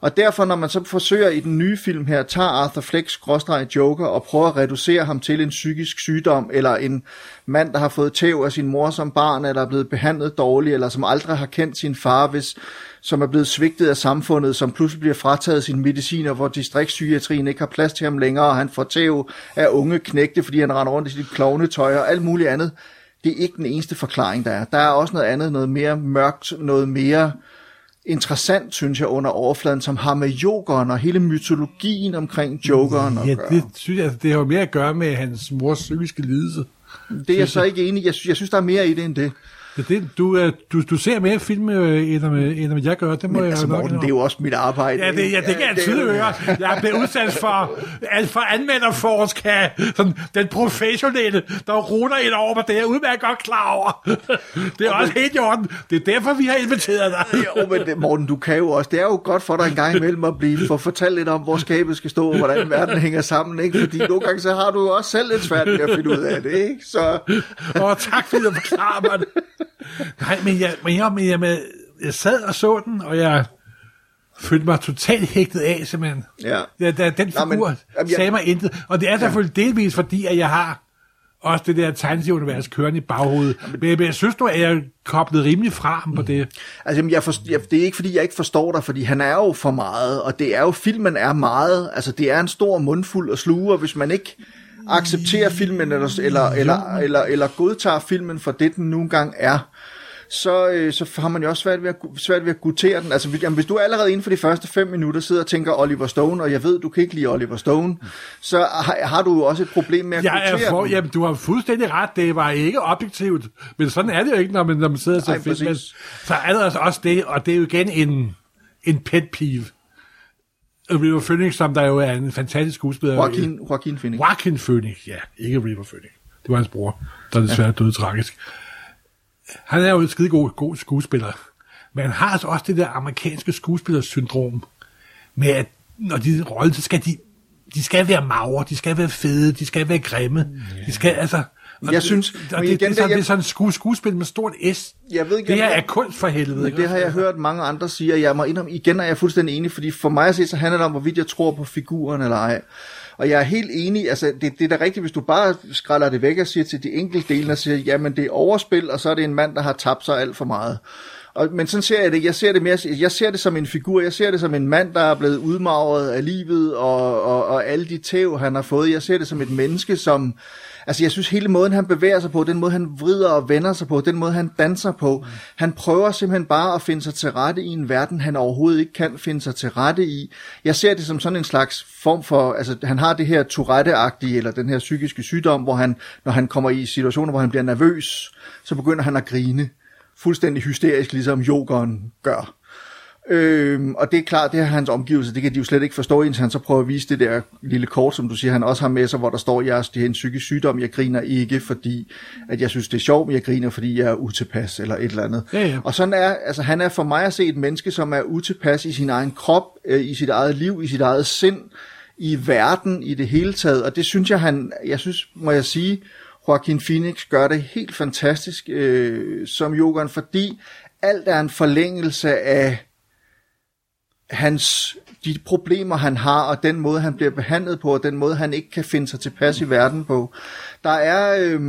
Speaker 4: Og derfor, når man så forsøger i den nye film her, tager Arthur Fleck skråstreg Joker og prøver at reducere ham til en psykisk sygdom, eller en mand, der har fået tæv af sin mor som barn, eller er blevet behandlet dårligt, eller som aldrig har kendt sin far, hvis, som er blevet svigtet af samfundet, som pludselig bliver frataget sin medicin, og hvor distriktspsykiatrien ikke har plads til ham længere, og han får tæv af unge knægte, fordi han render rundt i sit klovnetøj og alt muligt andet. Det er ikke den eneste forklaring, der er. Der er også noget andet, noget mere mørkt, noget mere interessant, synes jeg, under overfladen, som har med jokeren og hele mytologien omkring jokeren at
Speaker 2: Ja,
Speaker 4: gøre.
Speaker 2: det synes jeg, det har jo mere at gøre med hans mors psykiske lidelse.
Speaker 4: Det er jeg så ikke enig i. Jeg, synes- jeg synes, der er mere i det end det.
Speaker 2: Det, det, du, øh, du, du ser mere film, øh, end, om, øh, end om jeg gør. Det må
Speaker 4: Men
Speaker 2: jeg
Speaker 4: altså,
Speaker 2: nok
Speaker 4: Morten, det er jo også mit arbejde.
Speaker 2: Ja, det, ja, det kan jeg tydeligt høre. Jeg er blevet udsat for, alt for anmelderforsk af sådan, den professionelle, der ruter ind over mig. Det er jeg udmærket godt klar over. Det er også helt i orden. Det er derfor, vi har inviteret dig.
Speaker 4: Jo, men det, Morten, du kan jo også. Det er jo godt for dig en gang imellem at blive for fortalt lidt om, hvor skabet skal stå, og hvordan verden hænger sammen, ikke? Fordi nogle gange så har du også selv lidt svært ved at finde ud af det, ikke? Så
Speaker 2: Og tak fordi du forklarer mig det. Nej, men jeg, men jeg, men jeg, men jeg sad og så den, og jeg følte mig totalt hægtet af, simpelthen.
Speaker 4: Ja.
Speaker 2: ja da, den
Speaker 4: Nå,
Speaker 2: figur
Speaker 4: men,
Speaker 2: men,
Speaker 4: jamen,
Speaker 2: sagde mig intet. Og det er selvfølgelig delvis, fordi at jeg har også det der tegneserieunivers kørende i baghovedet. Men, men jeg synes nu, at jeg er koblet rimelig fra ham på det.
Speaker 4: Altså, jamen, jeg forst- jeg, det er ikke, fordi jeg ikke forstår dig, fordi han er jo for meget, og det er jo, filmen er meget, altså det er en stor mundfuld at sluge, og hvis man ikke accepterer filmen, eller, eller, eller, eller, eller godtager filmen for det, den nu engang er, så, øh, så har man jo også svært ved at, svært ved at gutere den. Altså, hvis- jamen, hvis du allerede inden for de første fem minutter sidder og tænker Oliver Stone, og jeg ved, du kan ikke lide Oliver Stone, så har, har du jo også et problem med at
Speaker 2: Jeg er
Speaker 4: gutere
Speaker 2: for,
Speaker 4: den.
Speaker 2: jamen, du har fuldstændig ret, det var ikke objektivt. Men sådan er det jo ikke, når man, når man sidder og ser film. Så er der altså også det, og det er jo igen en, en pet peeve. River Phoenix, som der jo er en fantastisk skuespiller.
Speaker 4: Joaquin, Joaquin Phoenix.
Speaker 2: Joaquin Phoenix, ja. Ikke River Phoenix. Det var hans bror, der desværre døde tragisk. Han er jo en skide god, god skuespiller. Men han har altså også det der amerikanske skuespillersyndrom, med at når de roller, så skal de, de skal være magre, de skal være fede, de skal være grimme. De skal altså... og
Speaker 4: Jeg
Speaker 2: det-
Speaker 4: synes-
Speaker 2: og det,
Speaker 4: igen,
Speaker 2: det, er sådan,
Speaker 4: jeg-
Speaker 2: det er sådan sku, skuespil med stort S.
Speaker 4: Jeg ved ikke,
Speaker 2: det her
Speaker 4: jeg-
Speaker 2: er kunst for helvede.
Speaker 4: Men det har jeg hørt mange andre sige, og jeg må indrømme, igen er jeg fuldstændig enig, fordi for mig at se, så handler det om, hvorvidt jeg tror på figuren eller ej. Og jeg er helt enig, altså det, det er da rigtigt, hvis du bare skræller det væk og siger til de enkelte dele, og siger, jamen det er overspil, og så er det en mand, der har tabt sig alt for meget. Og, men sådan ser jeg det. Jeg ser det, mere, jeg ser det som en figur. Jeg ser det som en mand, der er blevet udmagret af livet og, og, og alle de tæv, han har fået. Jeg ser det som et menneske, som... Altså, jeg synes, hele måden, han bevæger sig på, den måde, han vrider og vender sig på, den måde, han danser på, mm. han prøver simpelthen bare at finde sig til rette i en verden, han overhovedet ikke kan finde sig til rette i. Jeg ser det som sådan en slags form for, altså, han har det her tourette eller den her psykiske sygdom, hvor han, når han kommer i situationer, hvor han bliver nervøs, så begynder han at grine fuldstændig hysterisk, ligesom yogeren gør. Øhm, og det er klart, det er hans omgivelser, det kan de jo slet ikke forstå, indtil han så prøver at vise det der lille kort, som du siger, han også har med sig, hvor der står, jeg det er en psykisk sygdom, jeg griner ikke, fordi at jeg synes, det er sjovt, men jeg griner, fordi jeg er utilpas, eller et eller andet.
Speaker 2: Ja, ja.
Speaker 4: Og sådan er, altså han er for mig at se et menneske, som er utilpas i sin egen krop, øh, i sit eget liv, i sit eget sind, i verden i det hele taget, og det synes jeg, han, jeg synes, må jeg sige, Joaquin Phoenix gør det helt fantastisk øh, som Jokeren, fordi alt er en forlængelse af hans, de problemer, han har, og den måde, han bliver behandlet på, og den måde, han ikke kan finde sig tilpas i verden på. Der er, Øh,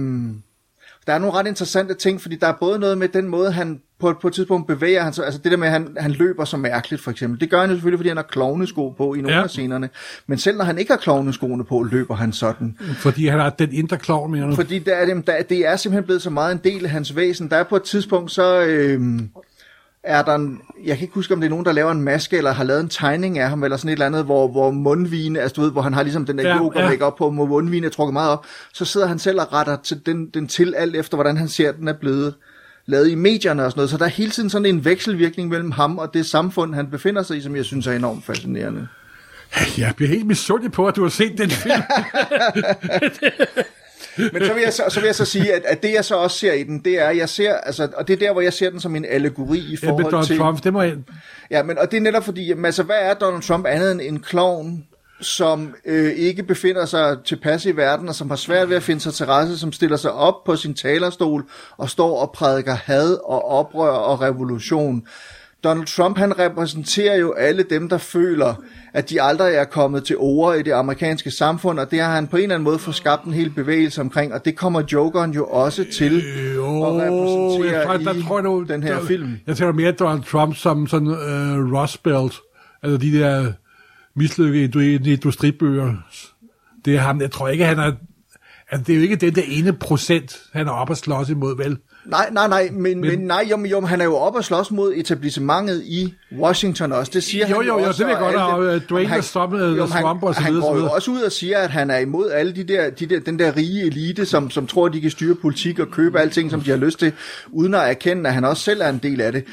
Speaker 4: der er nogle ret interessante ting, fordi der er både noget med den måde, han på, på et tidspunkt bevæger han sig, altså det der med, at han, han løber så mærkeligt, for eksempel. Det gør han jo selvfølgelig, fordi han har klovnesko på i nogle
Speaker 2: Ja.
Speaker 4: af scenerne. Men selv når han ikke har klovneskoene på, løber han sådan.
Speaker 2: Fordi han har den indre klovn nu.
Speaker 4: Fordi der er, det, der, det er simpelthen blevet så meget en del af hans væsen. Der er på et tidspunkt, så øhm, er der en, jeg kan ikke huske, om det er nogen, der laver en maske, eller har lavet en tegning af ham, eller sådan et eller andet, hvor, hvor mundvine, altså du ved, hvor han har ligesom den der
Speaker 2: Ja,
Speaker 4: ja.
Speaker 2: ja.
Speaker 4: op på, hvor mundvine er trukket meget op, så sidder han selv og retter til den, den til, alt efter, hvordan han ser, at den er blevet lavet i medierne og sådan noget. Så der er hele tiden sådan en vekselvirkning mellem ham og det samfund, han befinder sig i, som jeg synes er enormt fascinerende.
Speaker 2: Jeg bliver helt misundelig på, at du har set den film.
Speaker 4: Men så vil jeg så, så, vil jeg så sige, at, at det jeg så også ser i den, det er, jeg ser, altså, og det er der, hvor jeg ser den som en allegori i
Speaker 2: Ja,
Speaker 4: forhold
Speaker 2: Donald
Speaker 4: til...
Speaker 2: Trump, det må jeg...
Speaker 4: Ja, men, og det er netop fordi, jamen, altså, hvad er Donald Trump andet end en klovn, som øh, ikke befinder sig tilpas i verden, og som har svært ved at finde sig til rette, som stiller sig op på sin talerstol og står og prædiker had og oprør og revolution. Donald Trump, han repræsenterer jo alle dem, der føler, at de aldrig er kommet til ord i det amerikanske samfund, og det har han på en eller anden måde fået skabt en hel bevægelse omkring, og det kommer Jokeren jo også til
Speaker 2: Jo,
Speaker 4: at repræsentere
Speaker 2: jeg tror, der
Speaker 4: i
Speaker 2: tror jeg nu,
Speaker 4: den her
Speaker 2: der,
Speaker 4: film.
Speaker 2: Jeg tænker mere Donald Trump som sådan uh, Rust Belt, altså de der mislykkede indu- industribøger. Det er ham, jeg tror ikke, han er... Altså, det er jo ikke den der ene procent, han er oppe at slås imod, vel?
Speaker 4: Nej, nej, nej, men, men,
Speaker 2: Men-
Speaker 4: nej, jo, jo, han er jo oppe og slås mod etablissementet i Washington også. Det siger
Speaker 2: Jo,
Speaker 4: han
Speaker 2: jo, jo,
Speaker 4: også,
Speaker 2: det ved godt, og,
Speaker 4: det-
Speaker 2: øh, Dwayne
Speaker 4: han-
Speaker 2: øh, The
Speaker 4: jo, han-
Speaker 2: Swamp og så
Speaker 4: Han
Speaker 2: videre, så
Speaker 4: går jo også ud og siger, at han er imod alle de der, de der, den der rige elite, som, som tror, de kan styre politik og købe alting, som de har lyst til, uden at erkende, at han også selv er en del af det.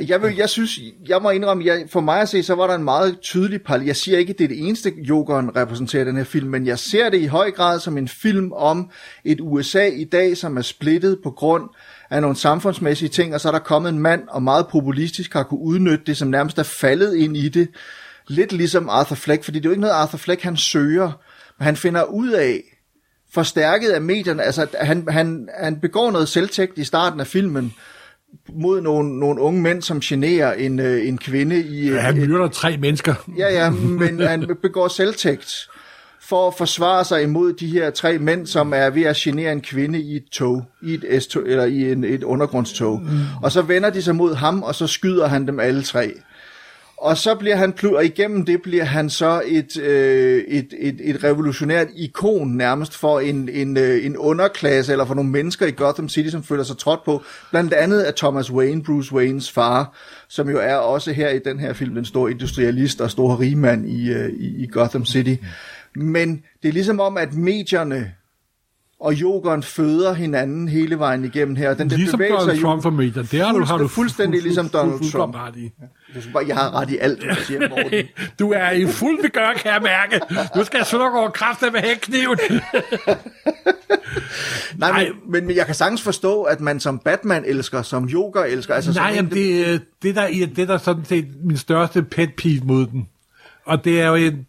Speaker 4: Jeg, vil, jeg synes, jeg må indrømme, jeg, for mig at se, så var der en meget tydelig parallel. Jeg siger ikke, at det er det eneste, Jokeren repræsenterer den her film, men jeg ser det i høj grad som en film om et USA i dag, som er splittet på grund af nogle samfundsmæssige ting, og så er der kommet en mand, og meget populistisk har kunne udnytte det, som nærmest er faldet ind i det. Lidt ligesom Arthur Fleck, fordi det er jo ikke noget, Arthur Fleck han søger, men han finder ud af, forstærket af medierne, altså han, han, han begår noget selvtægt i starten af filmen, mod nogle, nogle unge mænd, som generer en, øh, en kvinde i...
Speaker 2: Ja, han myrder tre mennesker.
Speaker 4: Ja, ja, men han begår selvtægt for at forsvare sig imod de her tre mænd, som er ved at genere en kvinde i et tog, i et S-tog, eller i en, et undergrundstog. Mm. Og så vender de sig mod ham, og så skyder han dem alle tre. Og så bliver han, plu- og igennem det bliver han så et, øh, et, et, et revolutionært ikon nærmest for en, en, øh, en underklasse, eller for nogle mennesker i Gotham City, som føler sig trådt på. Blandt andet af Thomas Wayne, Bruce Waynes far, som jo er også her i den her film den store industrialist og store rigmand i, øh, i, i Gotham City. Men det er ligesom om, at medierne og yogeren føder hinanden hele vejen igennem her. Den der
Speaker 2: Ligesom
Speaker 4: bevægelser
Speaker 2: Donald Trump for medier. Det har du, har du
Speaker 4: fuldstændig ligesom Donald Trump.
Speaker 2: ret i.
Speaker 4: Jeg jeg har ret i alt, hvad jeg siger, Morten.
Speaker 2: Du er i fuld begør, kan jeg mærke. Nu skal Søndergaard kræfte med hækkniven.
Speaker 4: Nej,
Speaker 2: Nej.
Speaker 4: men, men, jeg kan sagtens forstå, at man som Batman-elsker, som yoga-elsker... Altså
Speaker 2: Nej, jamen,
Speaker 4: en,
Speaker 2: det, er- det, der, er- det der er sådan set min største pet peeve mod den. Og det er jo en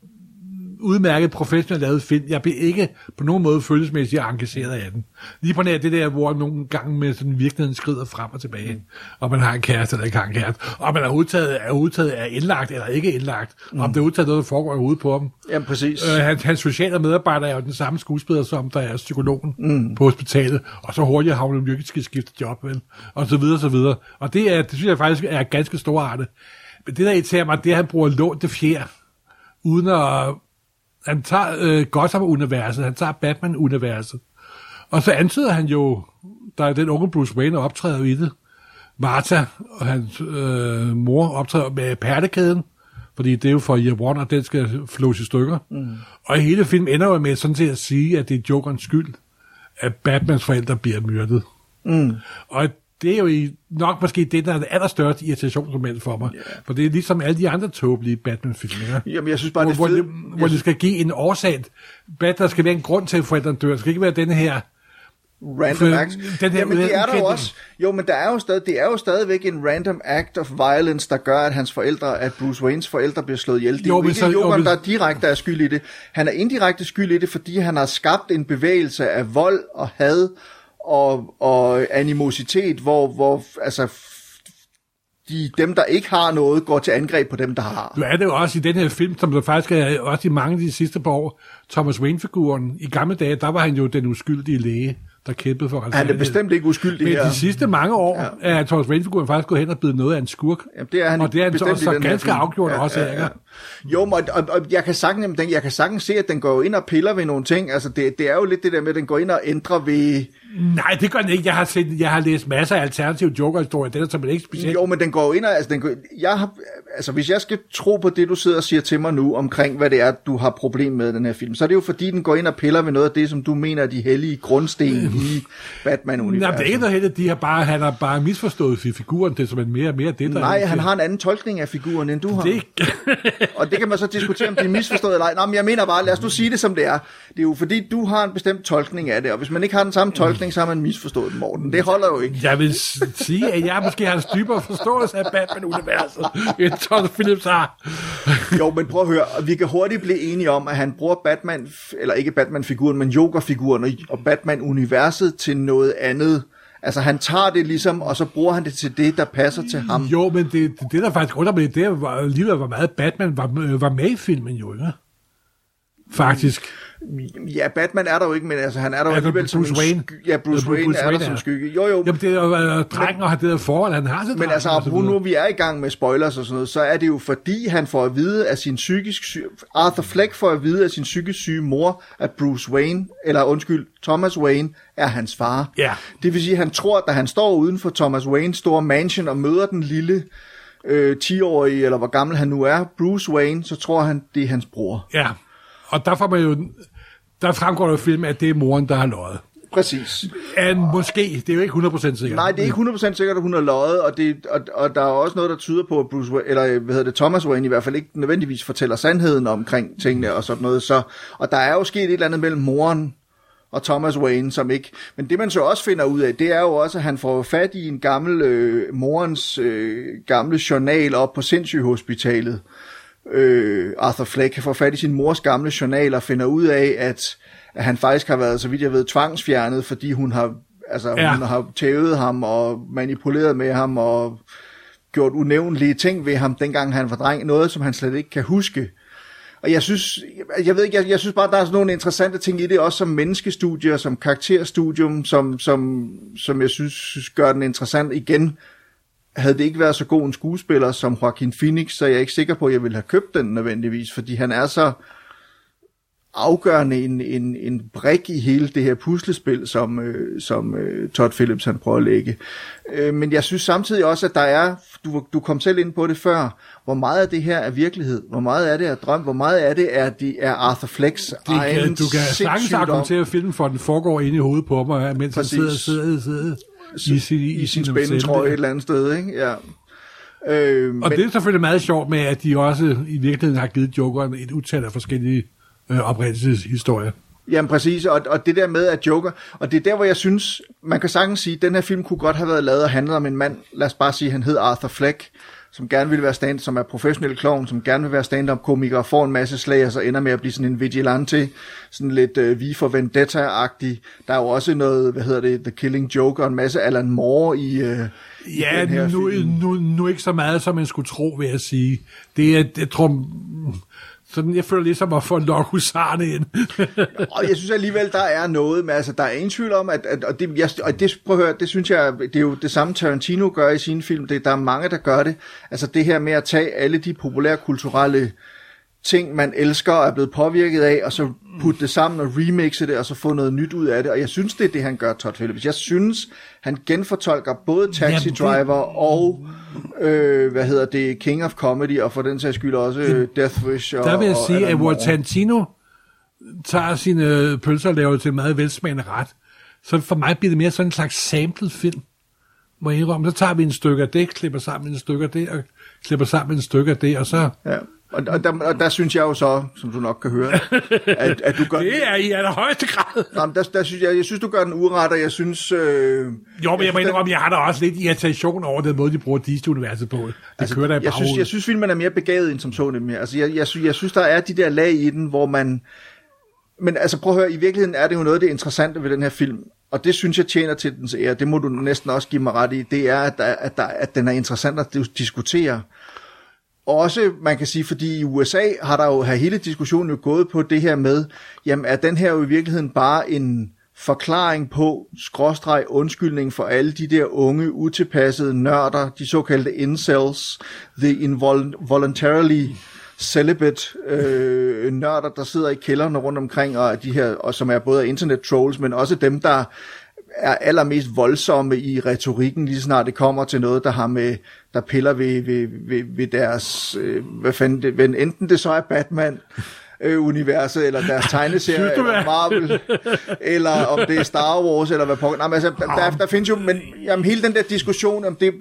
Speaker 2: udmærket professionelt lavet film. Jeg blev ikke på nogen måde følelsesmæssigt engageret af den. Lige på nær det der, hvor nogle gange med sådan virkeligheden skrider frem og tilbage. Og man har en kæreste eller ikke har en kæreste. Og man er udtaget, er udtaget er indlagt eller ikke indlagt. Mm. Om det er udtaget noget, der foregår i hovedet på ham.
Speaker 4: Jamen præcis.
Speaker 2: Øh, hans, hans sociale medarbejder er jo den samme skuespiller, som der er psykologen mm. på hospitalet, og så hurtigt har hun ikke skal skifte job, vel? og så videre, så videre. Og det, er, det synes jeg faktisk er ganske storartet. Men det, der irriterer mig, det er, at han bruger lånte fjer, uden at... Han tager øh, Gotham-universet, han tager Batman-universet, og så antyder han jo, der er den unge Bruce Wayne, der optræder i det, Martha og hans øh, mor optræder med pertekæden, fordi det er jo for Year One, og den skal flås i stykker. Mm. Og hele filmen ender jo med sådan til at sige, at det er Jokerens skyld, at Batmans forældre bliver myrdet.
Speaker 4: Mm.
Speaker 2: Og det er jo i, nok måske det, der er det allerstørste irritationsmoment for mig. Yeah. For det er ligesom alle de andre tåbelige Batman-film.
Speaker 4: Jamen, jeg synes bare,
Speaker 2: hvor,
Speaker 4: det
Speaker 2: hvor,
Speaker 4: er fedt.
Speaker 2: det, hvor det skal give en årsag. Bat, der skal være en grund til, at forældrene dør. Det skal ikke være denne her
Speaker 4: Random acts.
Speaker 2: den her
Speaker 4: Jamen, det er der jo også. Jo, men der er jo stadig, det er jo stadigvæk en random act of violence, der gør, at hans forældre, at Bruce Waynes forældre bliver slået ihjel. Det er
Speaker 2: Jo,
Speaker 4: jo, ikke
Speaker 2: så- jo,
Speaker 4: Jokeren,
Speaker 2: men-
Speaker 4: der direkte er skyld i det. Han er indirekte skyld i det, fordi han har skabt en bevægelse af vold og had og, og animositet, hvor, hvor altså, de, dem, der ikke har noget, går til angreb på dem, der har.
Speaker 2: Nu er det jo også i den her film, som der faktisk er også i mange af de sidste par år, Thomas Wayne-figuren. I gamle dage, der var han jo den uskyldige læge, der kæmpede for
Speaker 4: Han er
Speaker 2: retfærdighed.
Speaker 4: bestemt ikke uskyldig
Speaker 2: Men
Speaker 4: her.
Speaker 2: de sidste mange år ja. er Thomas Wayne-figuren faktisk gået hen og blevet noget af en skurk.
Speaker 4: Jamen, det er han
Speaker 2: og det er han så,
Speaker 4: i
Speaker 2: så ganske afgjort også, ja, ja.
Speaker 4: Jo, men, og, og jeg, kan sagtens, jeg kan sagtens se, at den går ind og piller ved nogle ting. Altså, det, det er jo lidt det der med, at den går ind og ændrer ved...
Speaker 2: Nej, det gør den ikke. Jeg har, set, jeg har læst masser af alternative Joker-historier. Det er der ikke specielt.
Speaker 4: Jo, men den går ind og... Altså, den går, jeg har, altså, hvis jeg skal tro på det, du sidder og siger til mig nu, omkring hvad det er, du har problem med den her film, så er det jo fordi, den går ind og piller ved noget af det, som du mener er de hellige grundsten i Batman-universet.
Speaker 2: Nej, det er ikke noget heldigt. De har bare, han har bare misforstået fi- figuren til, som en mere og mere det, der
Speaker 4: Nej,
Speaker 2: er-
Speaker 4: han har en anden tolkning af figuren, end du har.
Speaker 2: Det,
Speaker 4: Og det kan man så diskutere, om det er misforstået eller ej. Nå, men jeg mener bare, lad os nu sige det, som det er. Det er jo fordi, du har en bestemt tolkning af det, og hvis man ikke har den samme tolkning, så har man misforstået den, Morten. Det holder jo ikke.
Speaker 2: jeg vil sige, at jeg måske har en dybere forståelse af Batman-universet, end Todd Phillips har.
Speaker 4: Jo, men prøv at høre, vi kan hurtigt blive enige om, at han bruger Batman, eller ikke Batman-figuren, men Joker-figuren og- Batman-universet til noget andet. Altså, han tager det ligesom, og så bruger han det til det, der passer til ham.
Speaker 2: Jo, men det, det der faktisk undrer mig, det er var alligevel, hvor meget Batman var, øh, var med i filmen jo, ikke? Faktisk.
Speaker 4: Ja, Batman er der jo ikke, men altså, han er der jo
Speaker 2: Altså,
Speaker 4: alligevel som
Speaker 2: Bruce
Speaker 4: en
Speaker 2: Wayne.
Speaker 4: sky- Ja, Bruce,
Speaker 2: Ja,
Speaker 4: Wayne,
Speaker 2: Bruce
Speaker 4: er
Speaker 2: Wayne
Speaker 4: der
Speaker 2: er.
Speaker 4: som skygge. Jo, jo,
Speaker 2: Jamen, det er jo øh, drengen og har det der forhold, han har til
Speaker 4: Men altså,
Speaker 2: og så
Speaker 4: nu, vi er i gang med spoilers og sådan noget, så er det jo fordi, han får at vide af sin psykisk syge, Arthur Fleck får at vide af sin psykisk syge mor, at Bruce Wayne, eller undskyld, Thomas Wayne, er hans far.
Speaker 2: Ja.
Speaker 4: Det vil sige, at han tror, at da han står uden for Thomas Waynes store mansion og møder den lille øh, 10-årige, eller hvor gammel han nu er, Bruce Wayne, så tror han, det er hans bror.
Speaker 2: Ja, og der får man jo... Der fremgår der jo film, at det er moren, der har løjet.
Speaker 4: Præcis.
Speaker 2: Ja, måske. Det er jo ikke 100% sikkert.
Speaker 4: Nej, det er ikke 100% sikkert, at hun har løjet, og, det, og, og der er også noget, der tyder på, at Bruce eller hvad hedder det, Thomas Wayne i hvert fald ikke nødvendigvis fortæller sandheden omkring tingene og sådan noget. Så, og der er jo sket et eller andet mellem moren og Thomas Wayne, som ikke... Men det man så også finder ud af, det er jo også, at han får fat i en gammel, øh, morens øh, gamle journal op på sindssygehospitalet. Øh, Arthur Fleck får fat i sin mors gamle journal og finder ud af, at, at han faktisk har været, så vidt jeg ved, tvangsfjernet, fordi hun har, altså,
Speaker 2: Ja.
Speaker 4: hun har tævet ham og manipuleret med ham og gjort unævnlige ting ved ham, dengang han var dreng. Noget, som han slet ikke kan huske. Og jeg synes, jeg, jeg ved ikke, jeg, jeg synes bare, der er sådan nogle interessante ting i det, også som menneskestudier, som karakterstudium, som, som, som jeg synes, synes gør den interessant igen. Havde det ikke været så god en skuespiller som Joaquin Phoenix, så er jeg ikke sikker på, at jeg ville have købt den nødvendigvis, fordi han er så afgørende en, en, en brik i hele det her puslespil, som, øh, som øh, Todd Phillips han prøver at lægge. Øh, men jeg synes samtidig også, at der er, du, du kom selv ind på det før, hvor meget af det her er virkelighed, hvor meget af det er drøm, hvor meget af det er, de, er Arthur Flecks
Speaker 2: Det kan, du kan sagtens argumentere at filmen, for den foregår inde i hovedet på mig, mens
Speaker 4: Præcis.
Speaker 2: han sidder, sidder, sidder i sin,
Speaker 4: i, i sin spændetrøje et eller andet sted. Ikke? Ja. Øh,
Speaker 2: Og
Speaker 4: men,
Speaker 2: det er selvfølgelig meget sjovt med, at de også i virkeligheden har givet Jokeren et utal af forskellige øh, oprindelseshistorier.
Speaker 4: Jamen præcis, og, og det der med at Joker, og det er der, hvor jeg synes, man kan sagtens sige, at den her film kunne godt have været lavet og handlet om en mand, lad os bare sige, han hed Arthur Fleck, som gerne vil være stand, som er professionel klovn, som gerne vil være stand-up-komiker, og får en masse slag, og så ender med at blive sådan en vigilante, sådan lidt uh, vi for Vendetta-agtig. Der er jo også noget, hvad hedder det, The Killing Joke, og en masse Alan Moore i, i
Speaker 2: Ja,
Speaker 4: den her
Speaker 2: nu,
Speaker 4: film.
Speaker 2: nu, nu ikke så meget, som man skulle tro, vil jeg sige. Det er, jeg tror, sådan, jeg føler ligesom at få nok husarne ind.
Speaker 4: Og jeg synes alligevel, der er noget, men altså, der er ingen tvivl om, at, at og, det, jeg, og det, prøv at høre, det synes jeg, det er jo det samme Tarantino gør i sine film, det, der er mange, der gør det, altså det her med at tage alle de populære kulturelle ting, man elsker og er blevet påvirket af, og så putte det sammen og remixe det, og så få noget nyt ud af det, og jeg synes, det er det, han gør, Todd Phillips. Jeg synes, han genfortolker både Taxi Driver og, øh, hvad hedder det, King of Comedy, og for den sags skyld også øh, Death Wish og
Speaker 2: Der vil jeg
Speaker 4: og
Speaker 2: sige, at hvor. Tarantino tager sine pølser og laver til meget velsmagende ret, så for mig bliver det mere sådan en slags samlet film. Må jeg indrømme, så tager vi en stykke af det, klipper sammen en stykke af det, og klipper sammen en stykke af det, og så...
Speaker 4: Ja. Og, og, der, og der synes jeg jo så, som du nok kan høre, at, at du gør
Speaker 2: Det er i allerhøjeste grad.
Speaker 4: Nå, men der, der synes jeg, jeg synes, du gør den uret, og jeg synes... Øh,
Speaker 2: Jo, men jeg må indrømme, jeg har da også lidt irritation over den måde, de bruger Disney-universet på. Det altså, kører der i
Speaker 4: jeg, synes, jeg synes, filmen er mere begavet end som så nemlig. Altså, jeg, jeg, synes, jeg synes, der er de der lag i den, hvor man... Men altså, prøv at høre, i virkeligheden er det jo noget af det interessante ved den her film, og det synes jeg tjener til dens ære, det må du næsten også give mig ret i, det er, at, der, at, der, at den er interessant at dis- diskutere. Også, man kan sige, fordi i USA har der jo har hele diskussionen jo gået på det her med, jamen er den her jo i virkeligheden bare en forklaring på, skråstreg undskyldning for alle de der unge, utilpassede nørder, de såkaldte incels, the involuntarily celibate øh, nørder, der sidder i kælderne rundt omkring, og de her, og som er både internet trolls, men også dem, der er allermest voldsomme i retorikken, lige snart det kommer til noget, der har med, der piller ved, ved, ved, ved deres, øh, hvad fanden det, ved, enten det så er Batman, øh, universet, eller deres tegneserie, eller? Marvel, eller om det er Star Wars, eller hvad pokker. Nej, men altså, der, der findes jo, men jamen, hele den der diskussion, om det,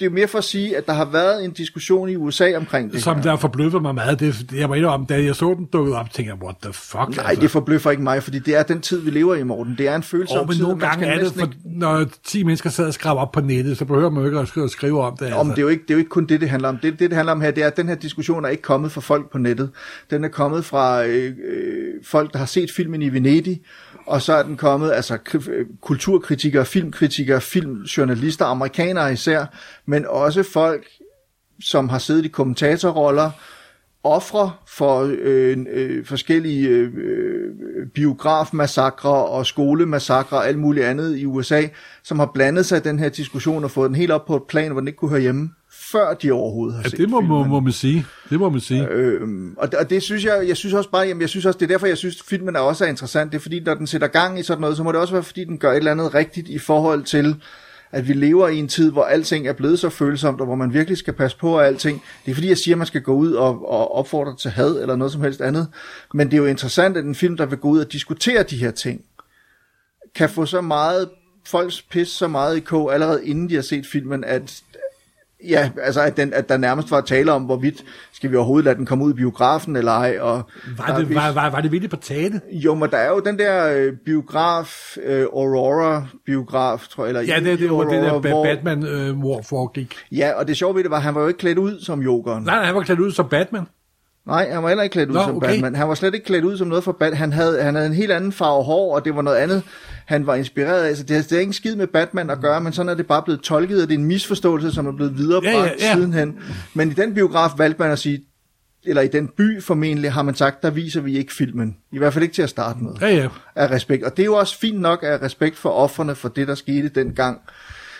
Speaker 4: det er jo mere for at sige, at der har været en diskussion i USA omkring det
Speaker 2: Som
Speaker 4: her.
Speaker 2: der forbløffer mig meget. Det, jeg må indrømme, da jeg så den dukket op, tænkte jeg, what the fuck?
Speaker 4: Nej, det forbløffer ikke mig, fordi det er den tid, vi lever i, Morten. Det er en følsom
Speaker 2: Og men
Speaker 4: tid,
Speaker 2: nogle gange er det, for,
Speaker 4: ikke-
Speaker 2: når 10 mennesker sidder og skriver op på nettet, så behøver man jo ikke at skrive, om det.
Speaker 4: Om
Speaker 2: Altså.
Speaker 4: det, er jo ikke, det er jo ikke kun det, det handler om. Det, det, det handler om her, det er, at den her diskussion er ikke kommet fra folk på nettet. Den er kommet fra øh, øh, folk, der har set filmen i Venedig, og så er den kommet, altså kri- kulturkritikere, filmkritikere, filmjournalister, amerikanere især, men også folk, som har siddet i kommentatorroller, ofre for øh, øh, forskellige øh, øh, biografmassakre og skolemassakre og alt muligt andet i USA, som har blandet sig i den her diskussion og fået den helt op på et plan, hvor den ikke kunne høre hjemme, før de overhovedet har
Speaker 2: Ja,
Speaker 4: set
Speaker 2: det må, må,
Speaker 4: filmen.
Speaker 2: må man sige. Det må man sige.
Speaker 4: Øhm, og, det, og det synes jeg, jeg synes også bare, jamen jeg synes også, det er derfor, jeg synes, filmen er også er interessant. Det er fordi, når den sætter gang i sådan noget, så må det også være, fordi den gør et eller andet rigtigt i forhold til, at vi lever i en tid, hvor alting er blevet så følsomt, og hvor man virkelig skal passe på af alting. Det er fordi, jeg siger, at man skal gå ud og, og opfordre til had, eller noget som helst andet. Men det er jo interessant, at en film, der vil gå ud og diskutere de her ting, kan få så meget folks pis så meget i kog, allerede inden de har set filmen, at Ja, altså at, den, at der nærmest var tale om, hvorvidt skal vi overhovedet lade den komme ud i biografen eller ej. Og
Speaker 2: Var det,
Speaker 4: vist-
Speaker 2: var, var, var det virkelig på tale?
Speaker 4: Jo, men der er jo den der øh, biograf, øh, Aurora-biograf, tror jeg. Eller
Speaker 2: Ja, det, det var det der
Speaker 4: hvor-
Speaker 2: Batman-mor foregik.
Speaker 4: Ja, og det sjove ved det var, at han var jo ikke klædt ud som Jokeren.
Speaker 2: Nej, nej, han var klædt ud som Batman.
Speaker 4: Nej, han var heller ikke klædt ud
Speaker 2: Nå,
Speaker 4: som
Speaker 2: okay.
Speaker 4: Batman. Han var slet ikke klædt ud som noget for Batman. Han havde, han havde en helt anden farve hår, og det var noget andet, han var inspireret af. Så det det har ikke skid med Batman at gøre, men sådan er det bare blevet tolket, og det er en misforståelse, som er blevet viderebragt
Speaker 2: Ja, ja, ja.
Speaker 4: sidenhen. Men i den biograf valgte man at sige, eller i den by formentlig har man sagt, der viser vi ikke filmen. I hvert fald ikke til at starte med.
Speaker 2: Ja, ja.
Speaker 4: Af respekt. Og det er jo også fint nok af respekt for offerne for det, der skete dengang.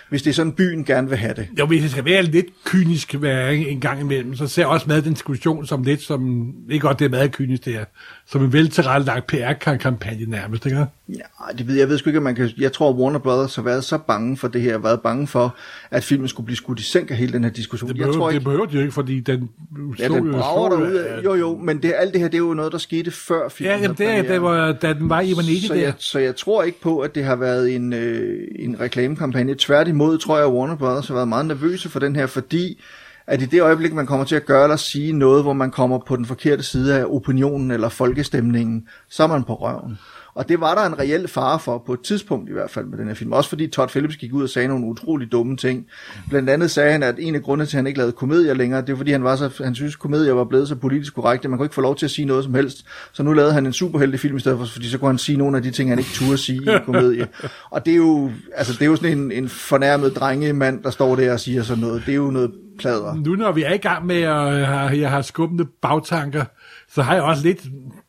Speaker 4: Hvis det er sådan, byen gerne vil have det.
Speaker 2: Jo, hvis det skal være lidt kynisk hver en gang imellem, så ser jeg også med den diskussion som lidt som, ikke godt det er meget kynisk det her, som en vel tilrettelagt PR-kampagne nærmest, ikke?
Speaker 4: Ja, det ved jeg, jeg ved sgu ikke, om man kan... Jeg tror, Warner Brothers har været så bange for det her, været bange for, at filmen skulle blive skudt i sænk af hele den her diskussion.
Speaker 2: Det
Speaker 4: jeg
Speaker 2: behøver,
Speaker 4: tror
Speaker 2: det
Speaker 4: ikke,
Speaker 2: behøver de jo ikke, fordi den
Speaker 4: ja, den
Speaker 2: jo-
Speaker 4: brager derude. Jo, jo, men det, alt det her, det er jo noget, der skete før filmen.
Speaker 2: Ja, jamen, det er, det var, da den var i Venedig
Speaker 4: så
Speaker 2: der.
Speaker 4: jeg, så jeg tror ikke på, at det har været en, øh, en reklamekampagne. Tværtimod tror jeg, at Warner Brothers har været meget nervøse for den her, fordi at i det øjeblik, man kommer til at gøre eller sige noget, hvor man kommer på den forkerte side af opinionen eller folkestemningen, så er man på røven. Og det var der en reel fare for, på et tidspunkt i hvert fald med den her film. Også fordi Todd Phillips gik ud og sagde nogle utrolig dumme ting. Blandt andet sagde han, at en af grundene til, at han ikke lavede komedier længere, det var fordi, han, var så, han synes, at komedier var blevet så politisk korrekte. Man kunne ikke få lov til at sige noget som helst. Så nu lavede han en superheldig film i stedet for, fordi så kunne han sige nogle af de ting, han ikke turde sige i en komedie. Og det er jo, altså, det er jo sådan en, en fornærmet drengemand, der står der og siger sådan noget. Det er jo noget plader.
Speaker 2: Nu når vi er i gang med at øh, jeg har skubbende bagtanker, så har jeg også lidt,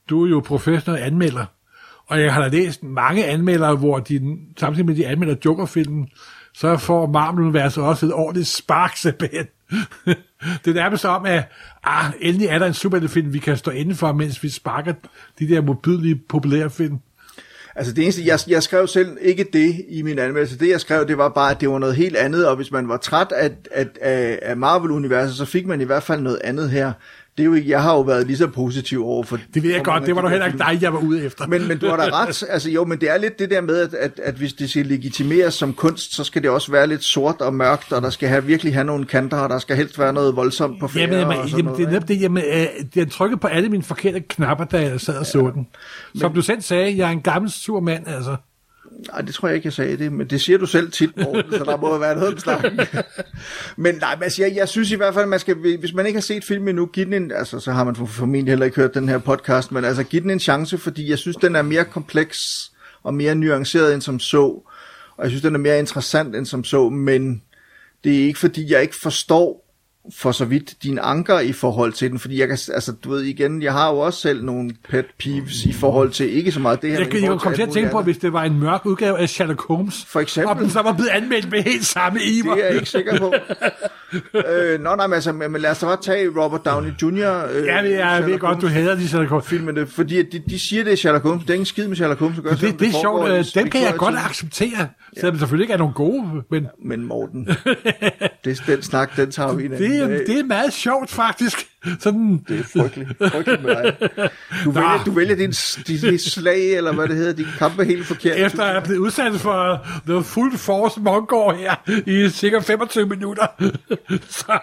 Speaker 2: du er jo professionel anmelder, og jeg har da læst mange anmeldere, hvor de, samtidig med de anmelder Joker-filmen, så får Marvel-universet også et ordentligt spark tilbage. det er nærmest om, at ah, endelig er der en superheltefilm, vi kan stå indenfor, mens vi sparker de der modbydelige populære film.
Speaker 4: Altså det eneste, jeg, jeg skrev selv ikke det i min anmeldelse. Det jeg skrev, det var bare, at det var noget helt andet, og hvis man var træt af, af, af, af Marvel-universet, så fik man i hvert fald noget andet her. Det er jo ikke, jeg har jo været lige så positiv over for...
Speaker 2: Det ved jeg godt, det var du heller ikke dig, jeg var ude efter.
Speaker 4: Men, men du har da ret. Altså jo, men det er lidt det der med, at, at, at hvis det skal legitimeres som kunst, så skal det også være lidt sort og mørkt, og der skal have, virkelig have nogle kanter, og der skal helst være noget voldsomt på færre
Speaker 2: Jamen, jamen, jamen, det er netop det, jamen, øh, den trykkede på alle mine forkerte knapper, da jeg sad og så den. Som du selv sagde, jeg er en gammel sur mand, altså.
Speaker 4: Nej, det tror jeg ikke, jeg sagde det, men det siger du selv tit, Morten, så der må jo være noget om snakken. men nej, men altså, jeg, jeg synes i hvert fald, man skal, hvis man ikke har set filmen endnu, giv den en, altså så har man formentlig heller ikke hørt den her podcast, men altså giv den en chance, fordi jeg synes, den er mere kompleks og mere nuanceret end som så, og jeg synes, den er mere interessant end som så, men det er ikke fordi, jeg ikke forstår for så vidt din anker i forhold til den, fordi jeg kan, altså du ved igen, jeg har jo også selv nogle pet peeves i forhold til, ikke så meget det her,
Speaker 2: Jeg,
Speaker 4: men i
Speaker 2: jeg, jeg
Speaker 4: forhold
Speaker 2: kom til at tænke på, hvis det var en mørk udgave af Sherlock Holmes,
Speaker 4: For eksempel.
Speaker 2: og den så var blevet anmeldt med helt samme iver.
Speaker 4: Det er jeg ikke sikker på. øh, nå, nej, men, altså, men lad os da bare tage Robert Downey Jr. Øh,
Speaker 2: Ja, men jeg ved
Speaker 4: Sherlock
Speaker 2: godt, du hader de Sherlock Holmes.
Speaker 4: filmene, fordi de, de siger, det er Sherlock Holmes. Det er ingen skid med Sherlock Holmes at gøre, selvom
Speaker 2: Det, det er sjovt, øh, dem kan jeg godt
Speaker 4: tiden.
Speaker 2: Acceptere, selvom det selvfølgelig ikke er nogen gode, men
Speaker 4: Men Morten, det, den snak, den tager vi en anden
Speaker 2: det, er,
Speaker 4: dag.
Speaker 2: det er meget sjovt faktisk. Sådan,
Speaker 4: Det er frygteligt. frygteligt med dig. Du
Speaker 2: Nå.
Speaker 4: vælger, du vælger din, din, din slag, eller hvad det hedder, din kamp er helt forkert.
Speaker 2: efter at jeg er blevet udsat for the full force mongård her i sikkert 25 minutter. Så,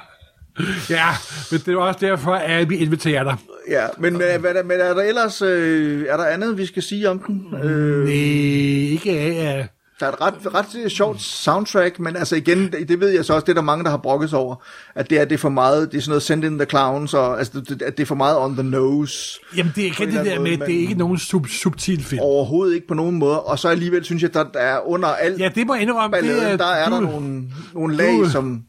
Speaker 2: ja, men det er også derfor, at vi inviterer dig.
Speaker 4: Ja, men, men, men, men er der ellers øh, er der andet, vi skal sige om den? Øh,
Speaker 2: Nej, ikke af.
Speaker 4: Der er et ret, ret sjovt soundtrack, men altså igen, det, det ved jeg så også, det er der mange, der har brokket sig over, at det er, det er for meget, det er sådan noget Send in the Clowns, og altså, det, at det er for meget on the nose.
Speaker 2: Jamen, det er
Speaker 4: På
Speaker 2: ikke det der
Speaker 4: anden
Speaker 2: med,
Speaker 4: måde,
Speaker 2: det er
Speaker 4: men-
Speaker 2: ikke nogen sub, subtil film.
Speaker 4: Overhovedet ikke på nogen måde, og så alligevel synes jeg, der, der er under alt
Speaker 2: Ja, det må indrømme, det
Speaker 4: balladen,
Speaker 2: er,
Speaker 4: der er
Speaker 2: du,
Speaker 4: der nogle, nogle lag,
Speaker 2: du-
Speaker 4: som...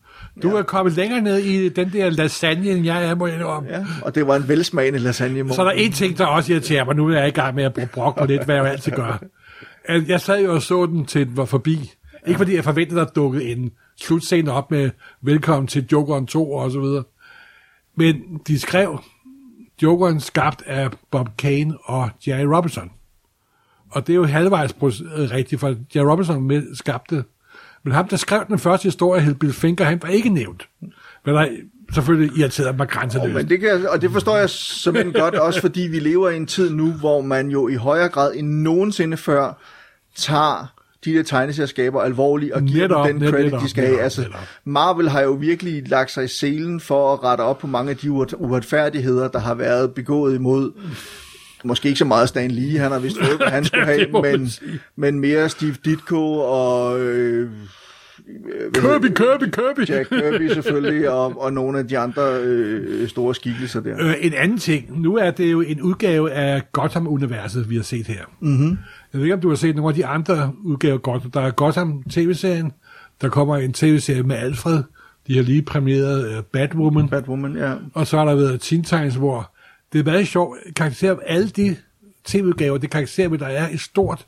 Speaker 2: du er kommet længere ned i den der lasagne, end jeg er, må jeg indrømme.
Speaker 4: Ja, og det var en velsmagende lasagne.
Speaker 2: Så er der en ting, der også irriterer mig. Nu er jeg i gang med at bro- brokke mig lidt, hvad jeg altid gør. Jeg sad jo og så den til den var forbi. Ikke fordi jeg forventede, at der dukkede en slutscene op med velkommen til Jokeren 2 og så videre. Men de skrev Jokeren skabt af Bob Kane og Jerry Robinson. Og det er jo halvvejs øh, rigtigt, for Jerry Robinson med skabte. Men ham, der skrev den første historie, hed Bill Finger, han var ikke nævnt. Men der selvfølgelig irriterede mig grænseløst.
Speaker 4: Oh, men det kan, og det forstår jeg simpelthen godt, også fordi vi lever i en tid nu, hvor man jo i højere grad end nogensinde før tager de der tegneserieskaber alvorligt og giver
Speaker 2: Netop,
Speaker 4: dem den credit,
Speaker 2: netop,
Speaker 4: de skal have.
Speaker 2: netop,
Speaker 4: Altså,
Speaker 2: netop.
Speaker 4: Marvel har jo virkelig lagt sig i selen for at rette op på mange af de uret- uretfærdigheder, der har været begået imod Måske ikke så meget Stan Lee, han har vist fået, hvad han skulle have, men, men mere Steve Ditko og øh, hedder
Speaker 2: Kirby? Kirby, Kirby!
Speaker 4: Jack Kirby selvfølgelig, og, og nogle af de andre øh, store skikkelser der.
Speaker 2: Øh, en anden ting. Nu er det jo en udgave af Gotham-universet, vi har set her. Mm-hmm. Jeg ved ikke, om du har set nogle af de andre udgaver af Gotham. Der er Gotham-tv-serien. Der kommer en tv-serie med Alfred. De har lige premieret uh, Batwoman.
Speaker 4: Batwoman, ja.
Speaker 2: Og så har der været Teen Titans, hvor det er meget sjovt. Karakter alle de tv-udgaver, det karakterer med, der er et stort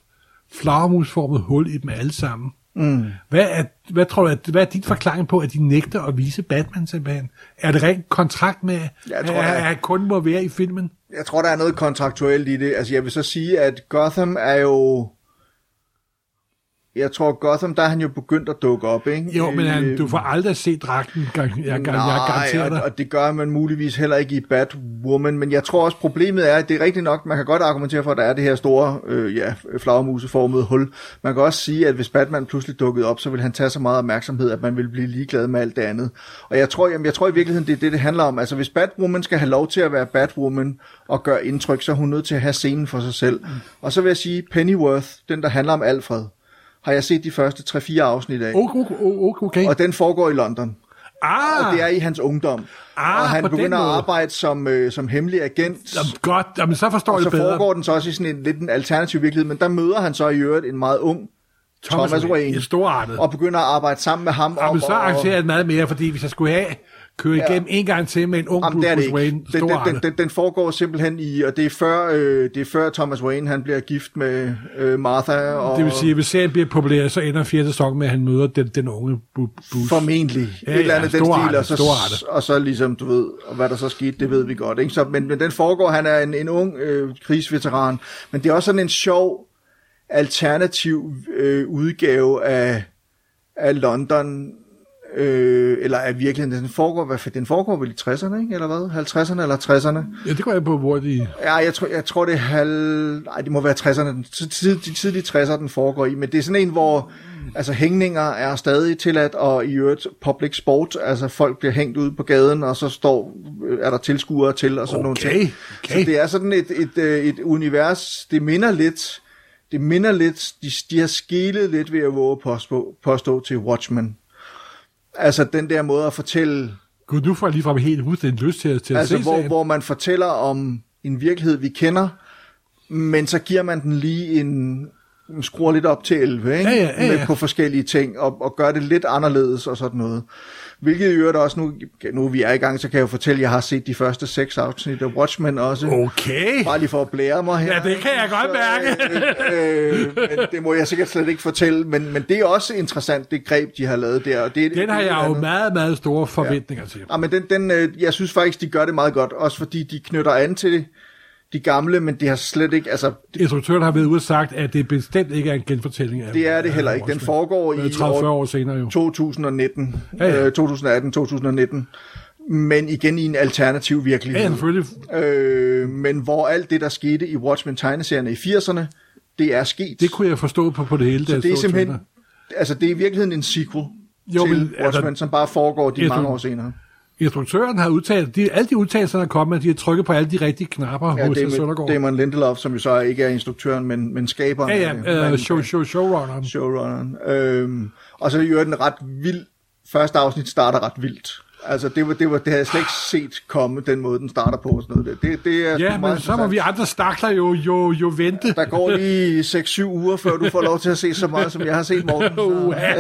Speaker 2: flagermusformet hul i dem alle sammen. Mm. Hvad, er, hvad tror du, at- hvad er dit forklaring på, at de nægter at vise Batman simpelthen? Er det rent kontrakt med,
Speaker 4: Jeg tror,
Speaker 2: at,
Speaker 4: er-
Speaker 2: at kun må være i filmen?
Speaker 4: Jeg tror, der er noget kontraktuelt i det. Altså, jeg vil så sige, at Gotham er jo jeg tror, Gotham, der er han jo begyndt at dukke op, ikke?
Speaker 2: Jo, men han,
Speaker 4: Øh,
Speaker 2: du får aldrig set dragten, jeg, jeg, jeg, jeg
Speaker 4: Nej,
Speaker 2: garanterer
Speaker 4: og,
Speaker 2: dig.
Speaker 4: og det gør man muligvis heller ikke i Batwoman, men jeg tror også, problemet er, at det er rigtigt nok, man kan godt argumentere for, at der er det her store, øh, ja, flagermuseformede hul. Man kan også sige, at hvis Batman pludselig dukkede op, så vil han tage så meget opmærksomhed, at man vil blive ligeglad med alt det andet. Og jeg tror, jamen, jeg tror i virkeligheden, det er det, det handler om. Altså, hvis Batwoman skal have lov til at være Batwoman og gøre indtryk, så er hun nødt til at have scenen for sig selv. Og så vil jeg sige, Pennyworth, den der handler om Alfred, har jeg set de første 3-4 afsnit af.
Speaker 2: Okay, okay, okay.
Speaker 4: Og den foregår i London.
Speaker 2: Ah,
Speaker 4: Og det er i hans ungdom.
Speaker 2: Ah,
Speaker 4: og han begynder at arbejde som, øh, som hemmelig agent.
Speaker 2: Jamen, godt, jamen, så forstår
Speaker 4: og
Speaker 2: jeg
Speaker 4: så
Speaker 2: bedre.
Speaker 4: foregår den så også i sådan en lidt en alternativ virkelighed, men der møder han så i øvrigt en meget ung Thomas, Thomas Wayne,
Speaker 2: storartet.
Speaker 4: og begynder at arbejde sammen med ham.
Speaker 2: Jamen,
Speaker 4: om
Speaker 2: så arrangerer jeg meget mere, fordi hvis jeg skulle have køre igennem en gang til med en ung
Speaker 4: Jamen,
Speaker 2: Bruce
Speaker 4: ikke.
Speaker 2: Wayne,
Speaker 4: Den, den, den, den, den foregår simpelthen i, og det er før, øh, det er før Thomas Wayne han bliver gift med øh, Martha. Og,
Speaker 2: Det vil sige, at hvis serien bliver populær, så ender fjerde sæson med, at han møder den, den unge Bruce.
Speaker 4: Formentlig.
Speaker 2: Ja,
Speaker 4: et eller
Speaker 2: ja,
Speaker 4: andet den
Speaker 2: storartet,
Speaker 4: stil, og så,
Speaker 2: storartet.
Speaker 4: og så ligesom, du ved, og hvad der så skete, det ved vi godt. Ikke? Så, men, men den foregår, han er en, en ung øh, krigsveteran, men det er også sådan en sjov, alternativ øh, udgave af, af London, øh, eller af virkeligheden. Den foregår, hvad, den foregår vel i 60'erne, ikke? eller hvad? 50'erne eller 60'erne?
Speaker 2: Ja, det går jeg på, hvor de...
Speaker 4: Ja, jeg tror, jeg tror det er halv... Nej, det må være 60'erne. Den tid- De tidlige 60'ere, den foregår i. Men det er sådan en, hvor altså, hængninger er stadig tilladt, og i øvrigt public sport. Altså, folk bliver hængt ud på gaden, og så står, øh, er der tilskuere til, og sådan nogle
Speaker 2: Okay,
Speaker 4: ting.
Speaker 2: okay.
Speaker 4: Så det er sådan et, et, øh, et univers, det minder lidt... Det minder lidt, de, de har skilet lidt ved at våge påstå, påstå til Watchmen. Altså den der måde at fortælle
Speaker 2: Gud, nu får jeg ligefrem helt fuldstændig lyst til, til at
Speaker 4: Altså,
Speaker 2: se
Speaker 4: hvor, hvor man fortæller om en virkelighed, vi kender, men så giver man den lige en skruer lidt op til 11, ikke?
Speaker 2: Ja, ja, ja, ja.
Speaker 4: Med på forskellige ting, og, og gør det lidt anderledes og sådan noget. Hvilket i øvrigt også, nu, nu vi er i gang, så kan jeg jo fortælle, at jeg har set de første seks afsnit af Watchmen også.
Speaker 2: Okay.
Speaker 4: Bare lige for at blære mig her.
Speaker 2: Ja, det kan jeg godt mærke.
Speaker 4: øh, øh, men det må jeg sikkert slet ikke fortælle, men, men det er også interessant, det greb, de har lavet der. Og det,
Speaker 2: Den har jeg jo
Speaker 4: andet.
Speaker 2: meget, meget store forventninger til.
Speaker 4: Ja, men den, den, øh, jeg synes faktisk, de gør det meget godt, også fordi de knytter an til de gamle, men de har slet ikke, altså, det,
Speaker 2: Instruktøren har været ude sagt, at det bestemt ikke er en genfortælling af
Speaker 4: det er det heller ikke. Den foregår i
Speaker 2: 30-40 år senere jo.
Speaker 4: 2019,
Speaker 2: Ja, ja.
Speaker 4: øh, 2018-2019, men igen i en alternativ
Speaker 2: Ja,
Speaker 4: virkelighed.
Speaker 2: selvfølgelig.
Speaker 4: øh, men hvor alt det, der skete i Watchmen-tegneserierne i 80'erne, det er sket.
Speaker 2: Det kunne jeg forstå på, på det hele.
Speaker 4: så det er simpelthen, altså det er i virkeligheden en sequel
Speaker 2: Jo,
Speaker 4: til
Speaker 2: men altså-
Speaker 4: Watchmen, som bare foregår de mange år senere.
Speaker 2: Instruktøren har udtalt, de, alle de udtalelser, der er kommet, de har trykket på alle de rigtige knapper
Speaker 4: Ja,
Speaker 2: hos
Speaker 4: Damon,
Speaker 2: Søndergaard.
Speaker 4: Damon Lindelof, som jo så ikke er instruktøren, men, men skaberen.
Speaker 2: Ja, ja,
Speaker 4: det.
Speaker 2: uh, show, show, showrunneren.
Speaker 4: showrunneren. Øhm, og så er den ret vild. Første afsnit starter ret vildt. Altså, det, var, det, var, det havde jeg slet ikke set komme, den måde, den starter på. Og sådan noget. Det, det er
Speaker 2: Ja, men så må vi andre stakler jo, jo, jo vente.
Speaker 4: Der går lige 6-7 uger, før du får lov til at se så meget, som jeg har set, Morten. Så.
Speaker 2: Uha.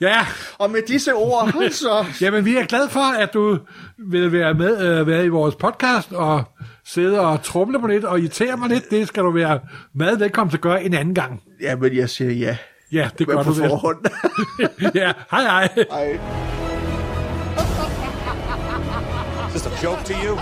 Speaker 2: ja,
Speaker 4: Og med disse ord, så...
Speaker 2: jamen vi er glade for, at du vil være med øh, være i vores podcast og sidde og trumle på lidt og irritere mig lidt. Det skal du være meget velkommen til at gøre en anden gang.
Speaker 4: Ja, men jeg siger ja.
Speaker 2: Ja, det gør
Speaker 4: på
Speaker 2: du
Speaker 4: forhånd.
Speaker 2: ja, hej hej.
Speaker 4: Ej.
Speaker 3: Joke to you?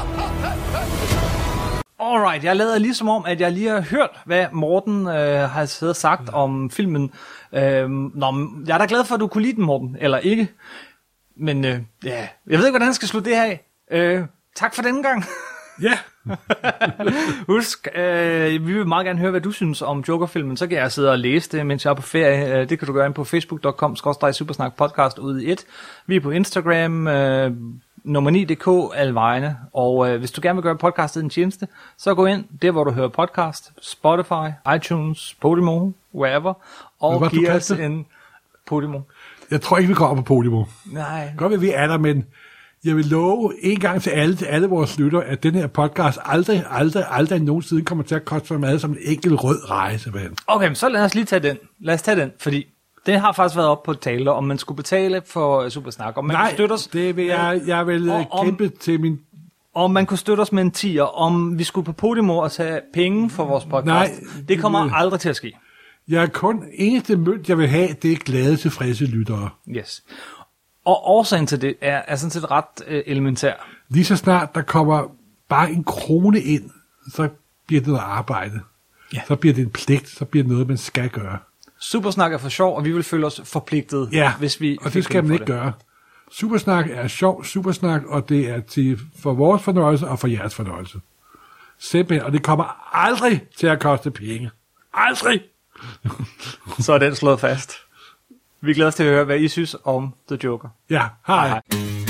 Speaker 1: Alright, jeg lader ligesom om, at jeg lige har hørt, hvad Morten øh, har siddet og sagt om filmen. Øh, nå, jeg er da glad for, at du kunne lide den, Morten, eller ikke. Men øh, ja, jeg ved ikke, hvordan jeg skal slutte det her af. Øh, tak for denne gang.
Speaker 2: Ja,
Speaker 1: Husk, øh, vi vil meget gerne høre, hvad du synes om Joker-filmen. Så kan jeg sidde og læse det, mens jeg er på ferie. Øh, det kan du gøre ind på facebook.com supersnak podcast ude i et. Vi er på Instagram, øh, nummer 9.dk, alle vegne. Og øh, hvis du gerne vil gøre podcastet en tjeneste, så gå ind der, hvor du hører podcast. Spotify, iTunes, Podimo, wherever. Og
Speaker 2: du
Speaker 1: giv os en Podimo.
Speaker 2: jeg tror ikke, vi kommer på Podimo.
Speaker 1: Nej,
Speaker 2: Godt, at vi er der, men jeg vil love en gang til alle, til alle vores lytter, at den her podcast aldrig, aldrig, aldrig nogensinde kommer til at koste så meget som en enkelt rød simpelthen.
Speaker 1: Okay, men så lad os lige tage den. Lad os tage den, fordi det har faktisk været op på tale, om man skulle betale for øh, Supersnak. Om man
Speaker 2: Nej,
Speaker 1: kunne støtte os,
Speaker 2: det vil jeg, jeg vil
Speaker 1: Og om-
Speaker 2: kæmpe til min...
Speaker 1: om man kunne støtte os med en tier, om vi skulle på Podimo og tage penge for vores podcast.
Speaker 2: Nej,
Speaker 1: det kommer
Speaker 2: det-
Speaker 1: aldrig til at ske.
Speaker 2: Jeg er kun eneste mønt, jeg vil have, det er glade, tilfredse lyttere.
Speaker 1: Yes. Og årsagen til det er, er sådan set ret øh, elementær.
Speaker 2: Lige så snart der kommer bare en krone ind, så bliver det noget arbejde.
Speaker 1: Ja.
Speaker 2: Så bliver det en pligt, så bliver det noget, man skal gøre.
Speaker 1: Supersnak er for sjov, og vi vil føle os forpligtet,
Speaker 2: Ja,
Speaker 1: hvis vi
Speaker 2: og det skal man ikke gøre. Supersnak er sjov supersnak, og det er til for vores fornøjelse og for jeres fornøjelse. Simpelthen, og det kommer aldrig til at koste penge. Aldrig!
Speaker 1: Så er den slået fast. Vi glæder os til at høre, hvad I synes om The Joker.
Speaker 2: Ja.
Speaker 1: Hej.
Speaker 2: hej.